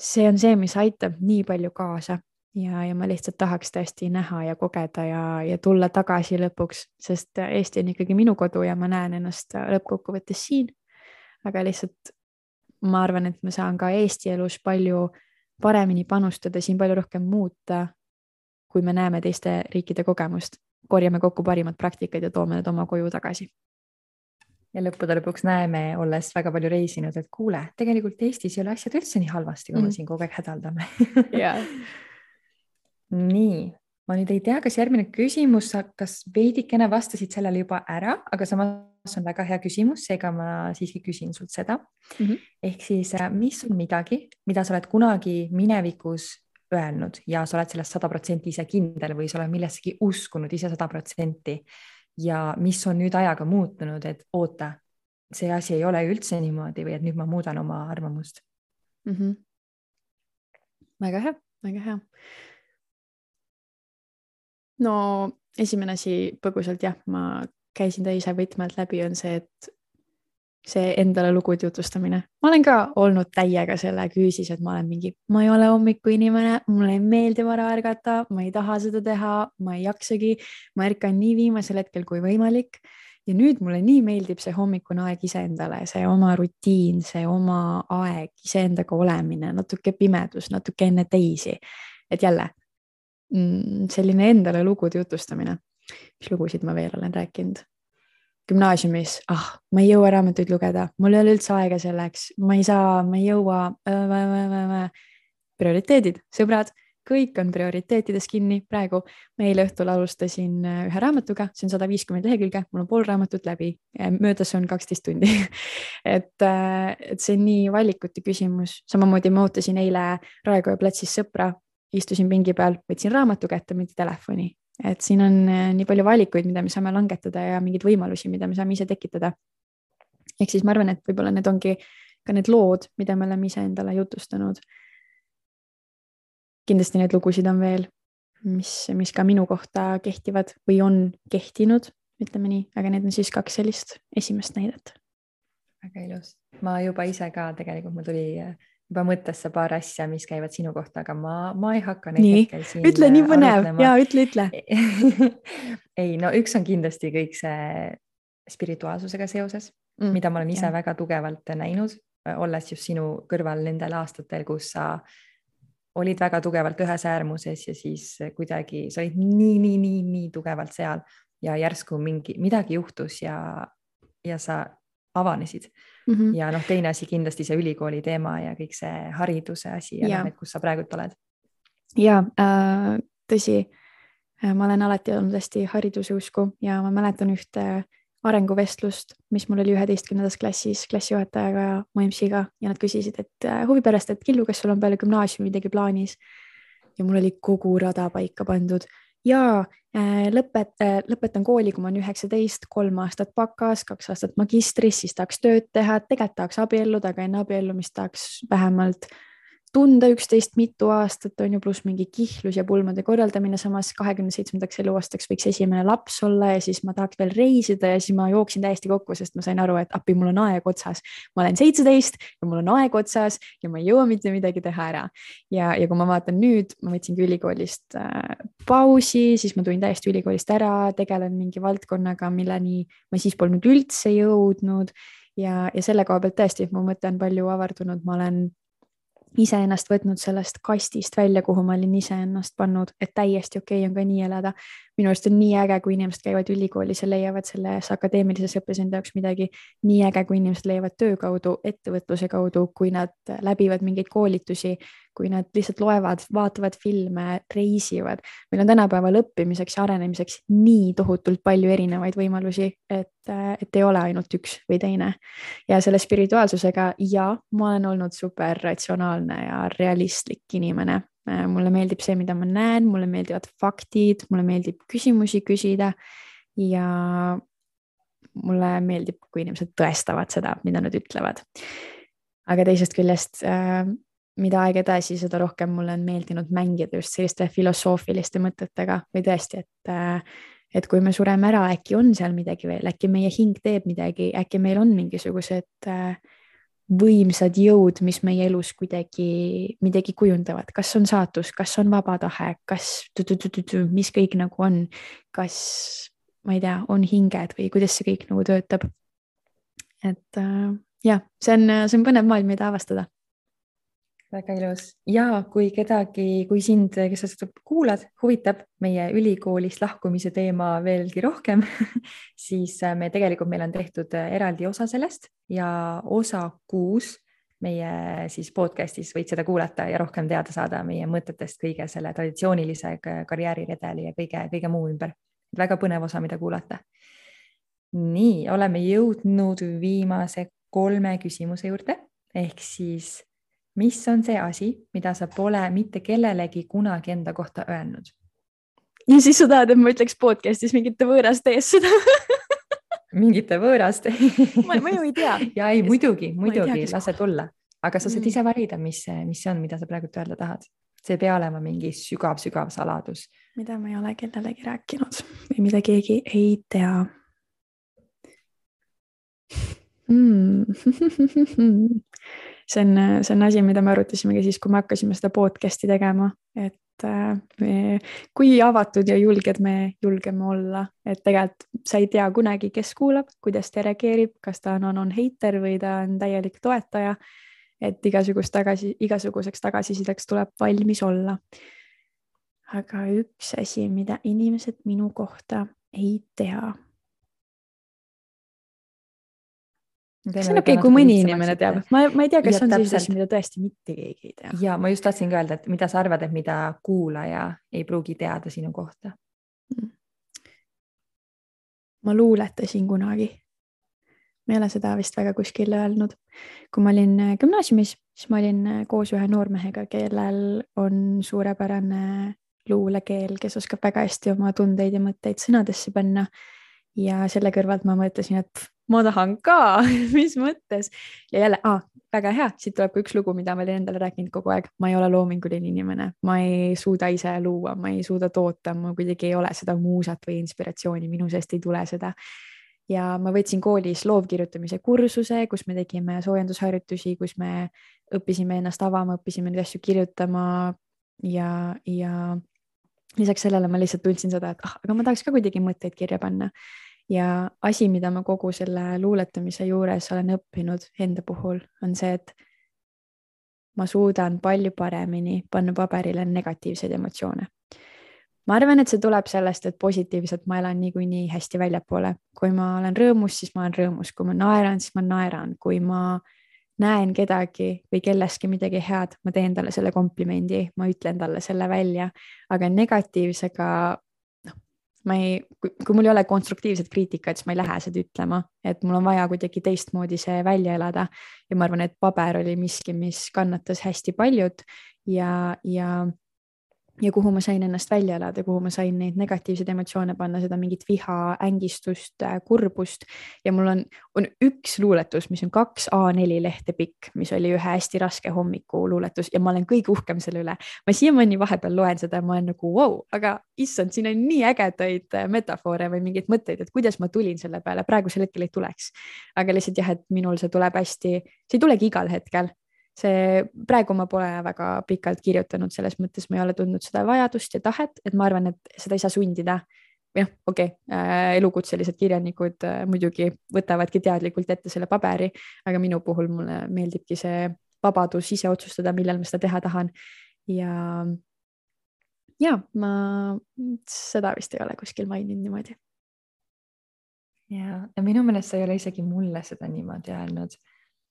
see on see, mis aitab nii palju kaasa. Ja, ja ma lihtsalt tahaks tõesti näha ja kogeda ja, ja tulla tagasi lõpuks, sest Eesti on ikkagi minu kodu ja ma näen ennast lõppkokkuvõttes siin. aga lihtsalt ma arvan, et ma saan ka Eesti elus palju paremini panustada, siin palju rohkem muuta, kui me näeme teiste riikide kogemust, korjame kokku parimad praktikad ja toome need oma koju tagasi ja lõppude lõpuks näeme, olles väga palju reisinud, et kuule, tegelikult Eestis ei ole asjad üldse nii halvasti, kui mm. me siin kogu aeg hädaldame yeah. nii, ma nüüd ei tea, kas järgmine küsimus, kas veidikene vastasid sellele juba ära, aga samas on väga hea küsimus, seega ma siiski küsin sult seda mm. -hmm. ehk siis, äh, mis on midagi, mida sa oled kunagi minevikus öelnud ja sa oled sellest sada protsenti ise kindel või sa oled millessegi uskunud ise sada protsenti ja mis on nüüd ajaga muutunud, et oota, see asi ei ole üldse niimoodi või et nüüd ma muudan oma arvamust mm. -hmm. väga hea, väga hea. no esimene asi põgusalt jah, ma käisin ta ise võtme alt läbi, on see, et see endale lugude jutustamine. ma olen ka olnud täiega selle küüsis, et ma olen mingi, ma ei ole hommikuinimene, mulle ei meeldi vara ärgata, ma ei taha seda teha, ma ei jaksagi, ma ärkan nii viimasel hetkel kui võimalik. ja nüüd mulle nii meeldib see hommikune aeg iseendale, see oma rutiin, see oma aeg, iseendaga olemine, natuke pimedus, natuke enne teisi. et jälle mm, selline endale lugude jutustamine. mis lugusid ma veel olen rääkinud? Gümnaasiumis, ah, ma ei jõua raamatuid lugeda, mul ei ole üldse aega selleks, ma ei saa, ma ei jõua. prioriteedid, sõbrad, kõik on prioriteetides kinni. Praegu. ma eile õhtul alustasin äh, ühe raamatuga, see on sada viiskümmend lehekülge, mul on pool raamatut läbi, möödas on kaksteist tundi. Et, äh, et see on nii valikute küsimus, samamoodi ma ootasin eile Raekoja platsis sõpra, istusin pingi peal, võtsin raamatu kätte, mitte telefoni et siin on äh, nii palju valikuid, mida me saame langetada ja mingeid võimalusi, mida me saame ise tekitada. ehk siis ma arvan, et võib-olla need ongi ka need lood, mida me oleme iseendale jutustanud. kindlasti neid lugusid on veel, mis, mis ka minu kohta kehtivad või on kehtinud, ütleme nii, aga need on siis kaks sellist esimest näidet. väga ilus, ma juba ise ka tegelikult mul tuli äh, juba mõttesse paar asja, mis käivad sinu kohta, aga ma, ma ei hakka neid hetkel siin. ütle, nii põnev ja ütle, ütle ei, no üks on kindlasti kõik see spirituaalsusega seoses mm,, mida ma olen ise jah. väga tugevalt näinud, olles just sinu kõrval nendel aastatel, kus sa olid väga tugevalt ühes äärmuses ja siis kuidagi sa olid nii, nii, nii, nii tugevalt seal ja järsku mingi midagi juhtus ja, ja sa avanesid mm. -hmm. ja noh, teine asi kindlasti see ülikooli teema ja kõik see hariduse asi ja, ja. noh, et kus sa praegult oled. ja äh, tõsi, äh, ma olen alati olnud hästi hariduse usku ja ma mäletan ühte arenguvestlust, mis mul oli üheteistkümnendas klassis klassijuhatajaga, mu MC-ga ja nad küsisid, et äh, huvi pärast, et Killu, kas sul on peale gümnaasiumi midagi plaanis? ja mul oli kogu rada paika pandud ja äh, lõpet-, äh, lõpetan kooli, kui ma olen üheksateist, kolm aastat bakas, kaks aastat magistris, siis tahaks tööd teha, tegelikult tahaks abielluda, aga enne abiellumist tahaks vähemalt tunda üksteist mitu aastat on ju, pluss mingi kihlus ja pulmade korraldamine, samas kahekümne seitsmendaks eluaastaks võiks esimene laps olla ja siis ma tahaks veel reisida ja siis ma jooksin täiesti kokku, sest ma sain aru, et appi, mul on aeg otsas. ma olen seitseteist ja mul on aeg otsas ja ma ei jõua mitte midagi teha ära. ja, ja kui ma vaatan nüüd, ma võtsingi ülikoolist äh, pausi, siis ma tulin täiesti ülikoolist ära, tegelen mingi valdkonnaga, milleni ma siis polnud üldse jõudnud ja, ja selle koha pealt tõesti, mu mõte on palju avardunud, ma olen iseennast võtnud sellest kastist välja, kuhu ma olin iseennast pannud, et täiesti okei okay on ka nii elada. Minu arust on nii äge, kui inimesed käivad ülikoolis ja leiavad selles akadeemilises õppes enda jaoks midagi. nii äge, kui inimesed leiavad töö kaudu, ettevõtluse kaudu, kui nad läbivad mingeid koolitusi, kui nad lihtsalt loevad, vaatavad filme, reisivad. meil on tänapäeval õppimiseks ja arenemiseks nii tohutult palju erinevaid võimalusi, et, et ei ole ainult üks või teine. ja selle spirituaalsusega ja ma olen olnud super ratsionaalne ja realistlik inimene mulle meeldib see, mida ma näen, mulle meeldivad faktid, mulle meeldib küsimusi küsida ja mulle meeldib, kui inimesed tõestavad seda, mida nad ütlevad. aga teisest küljest, äh, mida aeg edasi, seda rohkem mulle on meeldinud mängida just selliste filosoofiliste mõtetega või tõesti, et äh, et kui me sureme ära, äkki on seal midagi veel, äkki meie hing teeb midagi, äkki meil on mingisugused äh, võimsad jõud, mis meie elus kuidagi midagi kujundavad, kas on saatus, kas on vaba tahe, kas, mis kõik nagu on, kas ma ei tea, on hinged või kuidas see kõik nagu töötab. et äh, jah, see on, see on põnev maailm, mida avastada väga ilus ja kui kedagi, kui sind, kes sa seda kuulad, huvitab meie ülikoolist lahkumise teema veelgi rohkem siis äh, me tegelikult, meil on tehtud äh, eraldi osa sellest ja osa kuus meie siis podcast'is võid seda kuulata ja rohkem teada saada meie mõtetest kõige selle traditsioonilise karjääriredeli ja kõige, kõige muu ümber. väga põnev osa, mida kuulata. nii, oleme jõudnud viimase kolme küsimuse juurde ehk siis mis on see asi, mida sa pole mitte kellelegi kunagi enda kohta öelnud? ja siis sa tahad, et ma ütleks podcast'is mingite võõraste ees seda mingite võõraste ma, ma ju ei tea. ja ei, muidugi, muidugi, lase tulla, aga sa saad mm. ise valida, mis, mis see on, mida sa praegu öelda tahad. see ei pea olema mingi sügav-sügav saladus. mida ma ei ole kellelegi rääkinud või mida keegi ei tea mm. see on, see on asi, mida me arutasime ka siis, kui me hakkasime seda podcast'i tegema, et äh, me, kui avatud ja julged me julgeme olla, et tegelikult sa ei tea kunagi, kes kuulab, kuidas ta reageerib, kas ta on, on, on heiter või ta on täielik toetaja. et igasugust tagasi, igasuguseks tagasisideks tuleb valmis olla. aga üks asi, mida inimesed minu kohta ei tea see on okei okay,, kui mõni inimene teab, ma, ma ei tea, kas ja, on selliseid asju, mida tõesti mitte keegi ei tea. ja ma just tahtsingi öelda, et mida sa arvad, et mida kuulaja ei pruugi teada sinu kohta mm.? ma luuletasin kunagi. ma ei ole seda vist väga kuskil öelnud. kui ma olin äh, gümnaasiumis, siis ma olin äh, koos ühe noormehega, kellel on suurepärane luulekeel, kes oskab väga hästi oma tundeid ja mõtteid sõnadesse panna. Ja selle kõrvalt ma mõtlesin, et ma tahan ka mis mõttes? Ja jälle ah,, väga hea, siit tuleb ka üks lugu, mida ma olen endale rääkinud kogu aeg, ma ei ole loominguline inimene, ma ei suuda ise luua, ma ei suuda toota, ma kuidagi ei ole seda muusat või inspiratsiooni, minu seest ei tule seda. ja ma võtsin koolis loovkirjutamise kursuse, kus me tegime soojendusharjutusi, kus me õppisime ennast avama, õppisime neid asju kirjutama ja, ja lisaks sellele ma lihtsalt tundsin seda, et ah, aga ma tahaks ka kuidagi mõtteid kirja panna ja asi, mida ma kogu selle luuletamise juures olen õppinud enda puhul, on see, et ma suudan palju paremini panna paberile negatiivseid emotsioone. ma arvan, et see tuleb sellest, et positiivselt ma elan niikuinii hästi väljapoole. kui ma olen rõõmus, siis ma olen rõõmus, kui ma naeran, siis ma naeran, kui ma näen kedagi või kelleski midagi head, ma teen talle selle komplimendi, ma ütlen talle selle välja, aga negatiivsega ma ei, kui mul ei ole konstruktiivset kriitikat, siis ma ei lähe seda ütlema, et mul on vaja kuidagi teistmoodi see välja elada. ja ma arvan, et paber oli miski, mis kannatas hästi paljud ja, ja ja kuhu ma sain ennast välja elada, kuhu ma sain neid negatiivseid emotsioone panna, seda mingit viha, ängistust, äh, kurbust ja mul on, on üks luuletus, mis on kaks A4 lehte pikk, mis oli ühe hästi raske hommiku luuletus ja ma olen kõige uhkem selle üle. ma siiamaani vahepeal loen seda ja ma olen nagu vau wow,, aga issand, siin on nii ägedaid äh, metafoore või mingeid mõtteid, et kuidas ma tulin selle peale, praegusel hetkel ei tuleks. aga lihtsalt jah, et minul see tuleb hästi, see ei tulegi igal hetkel see, praegu ma pole väga pikalt kirjutanud, selles mõttes ma ei ole tundnud seda vajadust ja tahet, et ma arvan, et seda ei saa sundida. jah, okei okay, äh,, elukutselised kirjanikud äh, muidugi võtavadki teadlikult ette selle paberi, aga minu puhul mulle meeldibki see vabadus ise otsustada, millal ma seda teha tahan. ja, ja ma seda vist ei ole kuskil maininud niimoodi. ja, ja minu meelest sa ei ole isegi mulle seda niimoodi öelnud.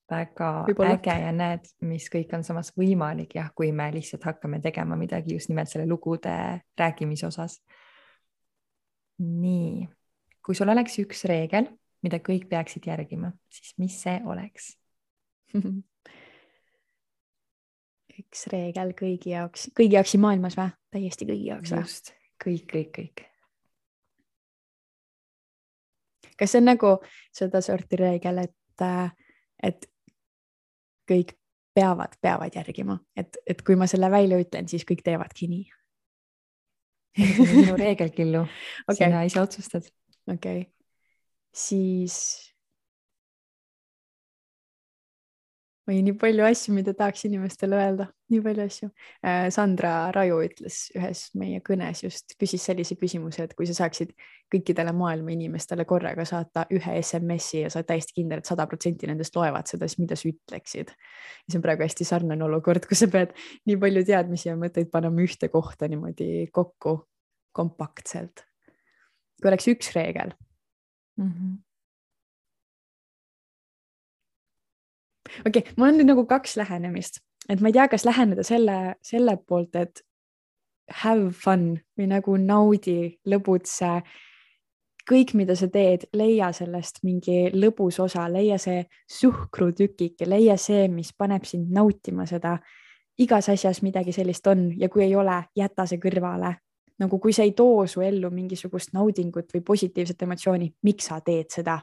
Väga äge ja näed, mis kõik on samas võimalik jah, kui me lihtsalt hakkame tegema midagi just nimelt selle lugude rääkimise osas. nii, kui sul oleks üks reegel, mida kõik peaksid järgima, siis mis see oleks üks reegel kõigi jaoks, kõigi jaoks siin maailmas või? täiesti kõigi jaoks või? just, kõik, kõik, kõik. kas see on nagu sedasorti reegel, et, et kõik peavad, peavad järgima, et, et kui ma selle välja ütlen, siis kõik teevadki nii? see on minu reegel, Killu okay.. sina ise otsustad. okei okay., siis oi, nii palju asju, mida tahaks inimestele öelda, nii palju asju. Äh, Sandra Raju ütles ühes meie kõnes just, küsis sellise küsimuse, et kui sa saaksid kõikidele maailma inimestele korraga saata ühe SMS-i ja sa oled täiesti kindel, et sada protsenti nendest loevad seda, siis mida sa ütleksid? see on praegu hästi sarnane olukord, kus sa pead nii palju teadmisi ja mõtteid panema ühte kohta niimoodi kokku kompaktselt. kui oleks üks reegel mm. -hmm okei okay,, mul on nüüd nagu kaks lähenemist, et ma ei tea, kas läheneda selle, selle poolt, et have fun või nagu naudi, lõbutse. kõik, mida sa teed, leia sellest mingi lõbus osa, leia see suhkrutükike, leia see, mis paneb sind nautima seda. igas asjas midagi sellist on ja kui ei ole, jäta see kõrvale. nagu kui see ei too su ellu mingisugust naudingut või positiivset emotsiooni, miks sa teed seda?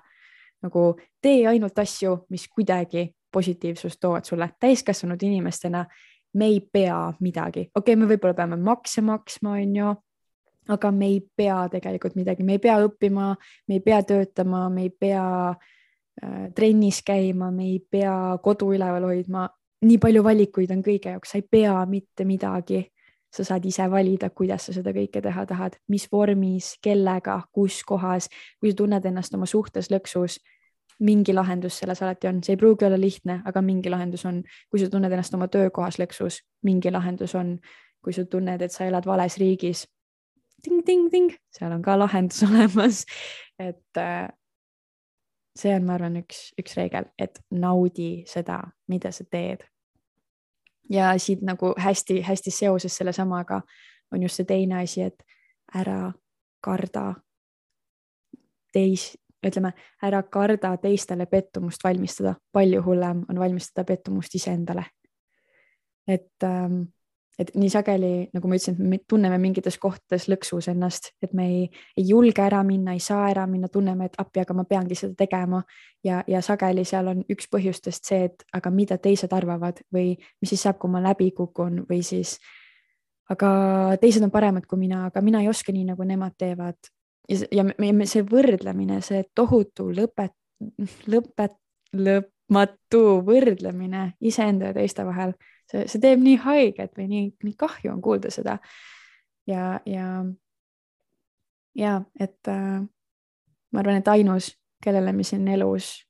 nagu tee ainult asju, mis kuidagi positiivsust toovad sulle täiskasvanud inimestena. me ei pea midagi, okei okay,, me võib-olla peame makse maksma, on ju, aga me ei pea tegelikult midagi, me ei pea õppima, me ei pea töötama, me ei pea äh, trennis käima, me ei pea kodu üleval hoidma. nii palju valikuid on kõige jaoks, sa ei pea mitte midagi sa saad ise valida, kuidas sa seda kõike teha tahad, mis vormis, kellega, kus kohas, kui sa tunned ennast oma suhtes lõksus, mingi lahendus selles alati on, see ei pruugi olla lihtne, aga mingi lahendus on, kui sa tunned ennast oma töökohas lõksus, mingi lahendus on, kui sa tunned, et sa elad vales riigis ting,. ting-ting-ting, seal on ka lahendus olemas. et äh, see on, ma arvan, üks, üks reegel, et naudi seda, mida sa teed. ja siit nagu hästi-hästi seoses sellesamaga on just see teine asi, et ära karda teis, ütleme, ära karda teistele pettumust valmistada, palju hullem on valmistada pettumust iseendale. et, ähm, et nii sageli, nagu ma ütlesin, et me tunneme mingites kohtades lõksus ennast, et me ei, ei julge ära minna, ei saa ära minna, tunneme, et appi, aga ma peangi seda tegema. Ja, ja sageli seal on üks põhjustest see, et aga mida teised arvavad või mis siis saab, kui ma läbi kukun või siis aga teised on paremad kui mina, aga mina ei oska nii, nagu nemad teevad ja, ja see võrdlemine, see tohutu lõpet, lõpet, lõpmatu võrdlemine iseenda ja teiste vahel, see, see teeb nii haiget või nii, nii kahju on kuulda seda. ja, ja, ja et äh, ma arvan, et ainus, kellele me siin elus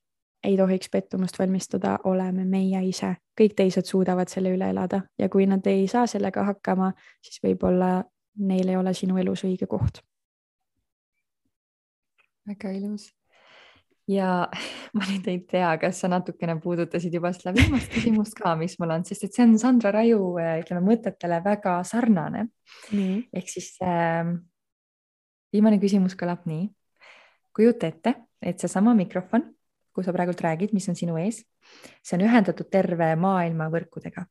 ei tohiks pettumust valmistada, oleme meie ise, kõik teised suudavad selle üle elada ja kui nad ei saa sellega hakkama, siis võib-olla neil ei ole sinu elus õige koht väga ilus. ja ma nüüd ei tea, kas sa natukene puudutasid juba seda viimast küsimust ka, mis mul on, sest et see on Sandra Raju, äh, ütleme mõtetele väga sarnane ehk siis äh, viimane küsimus kõlab nii. kujuta ette, et seesama mikrofon, kus sa praegult räägid, mis on sinu ees, see on ühendatud terve maailma võrkudega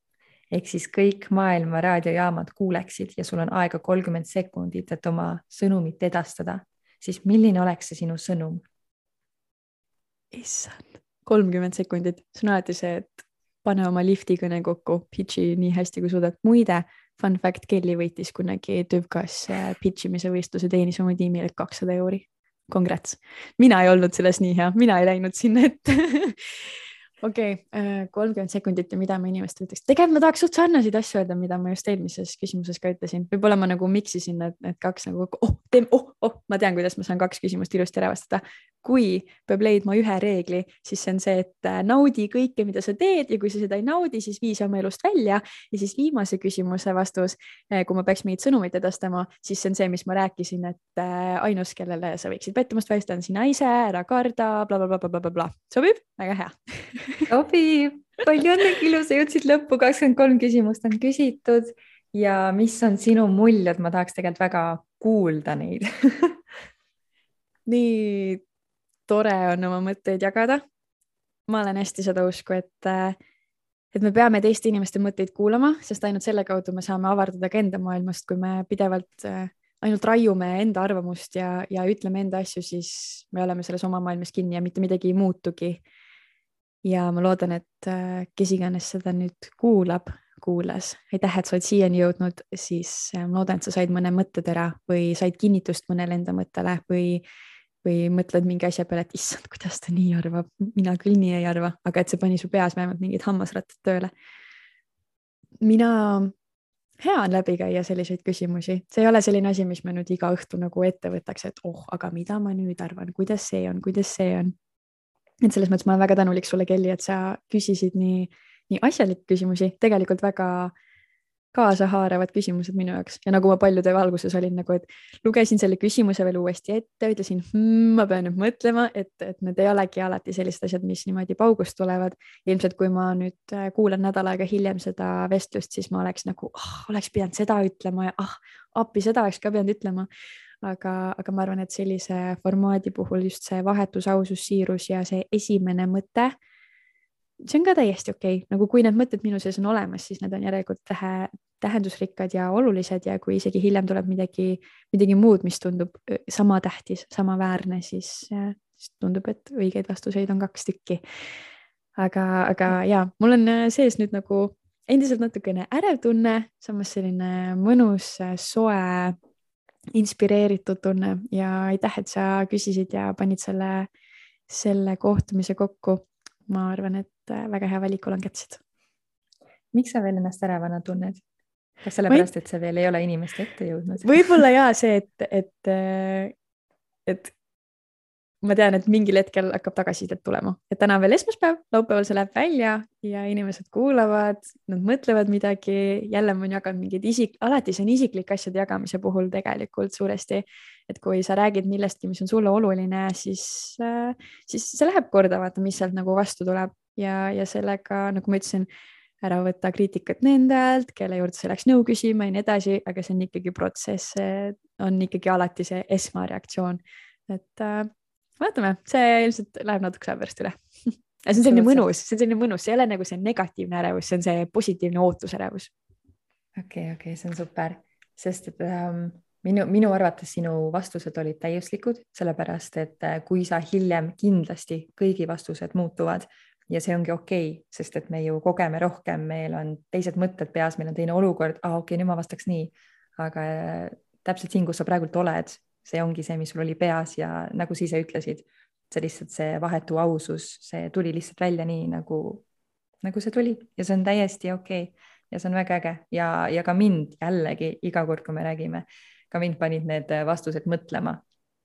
ehk siis kõik maailma raadiojaamad kuuleksid ja sul on aega kolmkümmend sekundit, et oma sõnumit edastada siis milline oleks see sinu sõnum? issand, kolmkümmend sekundit, see on alati see, et pane oma lifti kõne kokku, pitch'i nii hästi kui suudad. muide, fun fact, Kelly võitis kunagi Tüvkas äh, pitch imise võistluse, teenis oma tiimile kakssada euri. Congrats, mina ei olnud selles nii hea, mina ei läinud sinna ette okei okay,, äh, kolmkümmend sekundit ja mida ma inimestele ütleks, tegelikult ma tahaks suht sarnaseid asju öelda, mida ma just eelmises küsimuses ka ütlesin, võib-olla ma nagu mix isin need, need kaks nagu, oh, teeme, oh, oh, ma tean, kuidas ma saan kaks küsimust ilusti ära vastata. Kui peab leidma ühe reegli, siis see on see, et äh, naudi kõike, mida sa teed ja kui sa seda ei naudi, siis vii see oma elust välja. ja siis viimase küsimuse vastus, äh, kui ma peaks mingit sõnumit edastama, siis see on see, mis ma rääkisin, et äh, ainus, kellele sa võiksid pettumust välistada, on sina ise, ära karda bla, bla, blablabla. sobib? väga hea sobib, palju õnne, Kilu, sa jõudsid lõppu, kakskümmend kolm küsimust on küsitud ja mis on sinu muljed, ma tahaks tegelikult väga kuulda neid nii tore on oma mõtteid jagada. ma olen hästi seda usku, et, et me peame teiste inimeste mõtteid kuulama, sest ainult selle kaudu me saame avardada ka enda maailmast, kui me pidevalt ainult raiume enda arvamust ja, ja ütleme enda asju, siis me oleme selles oma maailmas kinni ja mitte midagi ei muutugi. ja ma loodan, et kes iganes seda nüüd kuulab, kuulas, aitäh, et sa oled siiani jõudnud, siis ma loodan, et sa said mõne mõttetera või said kinnitust mõnele enda mõttele või või mõtled mingi asja peale, et issand, kuidas ta nii arvab, mina küll nii ei arva, aga et see pani su peas vähemalt mingid hammasrattad tööle. mina, hea on läbi käia selliseid küsimusi, see ei ole selline asi, mis me nüüd iga õhtu nagu ette võtaks, et oh, aga mida ma nüüd arvan, kuidas see on, kuidas see on. et selles mõttes ma olen väga tänulik sulle, Kelly, et sa küsisid nii, nii asjalikke küsimusi, tegelikult väga kaasahaaravad küsimused minu jaoks ja nagu ma paljude alguses olin nagu, et lugesin selle küsimuse veel uuesti ette, ütlesin hmm,, ma pean nüüd mõtlema, et, et need ei olegi alati sellised asjad, mis niimoodi paugust tulevad. ilmselt kui ma nüüd äh, kuulan nädal aega hiljem seda vestlust, siis ma oleks nagu oh,, oleks pidanud seda ütlema ja ah, appi, seda oleks ka pidanud ütlema. aga, aga ma arvan, et sellise formaadi puhul just see vahetus, ausus, siirus ja see esimene mõte see on ka täiesti okei okay., nagu kui need mõtted minu sees on olemas, siis need on järelikult tähe, tähendusrikkad ja olulised ja kui isegi hiljem tuleb midagi, midagi muud, mis tundub sama tähtis, samaväärne, siis, siis tundub, et õigeid vastuseid on kaks tükki. aga, aga ja mul on sees nüüd nagu endiselt natukene ärev tunne, samas selline mõnus, soe, inspireeritud tunne ja aitäh, et sa küsisid ja panid selle, selle kohtumise kokku ma arvan, et äh, väga hea valiku langetasid. miks sa veel ennast ärevana tunned? kas sellepärast, et see veel ei ole inimeste ette jõudnud? võib-olla ja see, et, et, äh, et ma tean, et mingil hetkel hakkab tagasisidet tulema, et täna on veel esmaspäev, laupäeval see läheb välja ja inimesed kuulavad, nad mõtlevad midagi, jälle ma olen jaganud mingeid isik, alati see on isiklike asjade jagamise puhul tegelikult suuresti, et kui sa räägid millestki, mis on sulle oluline, siis, äh, siis see läheb korda, vaata, mis sealt nagu vastu tuleb ja, ja sellega, nagu ma ütlesin, ära võtta kriitikat nendelt, kelle juurde sa läks nõu küsima ja nii edasi, aga see on ikkagi protsess, on ikkagi alati see esmareaktsioon, et äh, vaatame, see ilmselt läheb natukese aja pärast üle. See on selline mõnus, see on selline mõnus, see ei ole nagu see negatiivne ärevus, see on see positiivne ootusärevus. okei okay,, okei okay,, see on super, sest et ähm, minu, minu arvates sinu vastused olid täiuslikud, sellepärast et äh, kui sa hiljem kindlasti kõigi vastused muutuvad ja see ongi okei okay,, sest et me ju kogeme rohkem, meil on teised mõtted peas, meil on teine olukord, aa okei okay,, nüüd ma vastaks nii, aga äh, täpselt siin, kus sa praegult oled, see ongi see, mis sul oli peas ja nagu sa ise ütlesid, see lihtsalt see vahetu ausus, see tuli lihtsalt välja nii nagu, nagu see tuli. Ja see on täiesti okei. Okay. ja see on väga äge. Ja, ja ka mind jällegi iga kord, kui me räägime, ka mind panid need vastused mõtlema.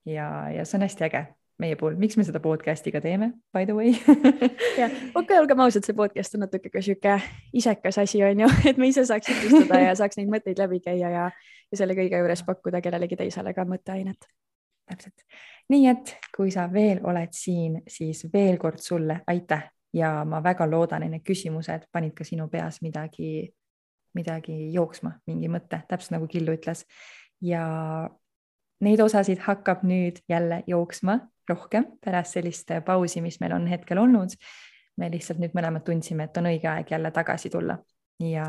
Ja, ja see on hästi äge meie puhul, miks me seda podcast'iga teeme, by the way? Jah, okei olgem ausad, see podcast on natuke ka sihuke isekas asi, on ju, et me ise saaks jutustada ja saaks neid mõtteid läbi käia ja, ja selle kõige juures pakkuda kellelegi teisele ka mõtteainet. täpselt, nii et kui sa veel oled siin, siis veel kord sulle aitäh ja ma väga loodan, et need küsimused panid ka sinu peas midagi, midagi jooksma, mingi mõte, täpselt nagu Killu ütles. Ja neid osasid hakkab nüüd jälle jooksma rohkem pärast sellist pausi, mis meil on hetkel olnud. me lihtsalt nüüd mõlemad tundsime, et on õige aeg jälle tagasi tulla. Ja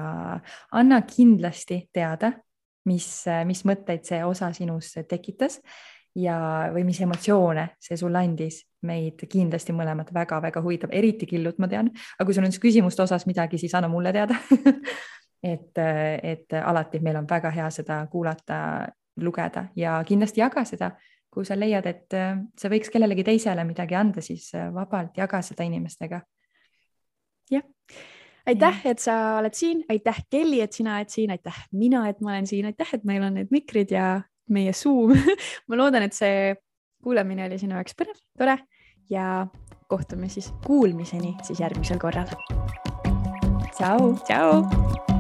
anna kindlasti teada, mis, mis mõtteid see osa sinus tekitas ja, või mis emotsioone see sulle andis, meid kindlasti mõlemad väga-väga huvitab, eriti Killut ma tean, aga kui sul on küsimuste osas midagi, siis anna mulle teada. Et, et alati meil on väga hea seda kuulata, lugeda ja kindlasti jaga seda kui sa leiad, et äh, see võiks kellelegi teisele midagi anda, siis äh, vabalt jaga seda inimestega. jah, aitäh, et sa oled siin, aitäh, Kelly, et sina oled siin, aitäh, mina, et ma olen siin, aitäh, et meil on need mikrid ja meie Zoom ma loodan, et see kuulamine oli sinu jaoks põnev, tore ja kohtume siis kuulmiseni siis järgmisel korral. tšau. tšau.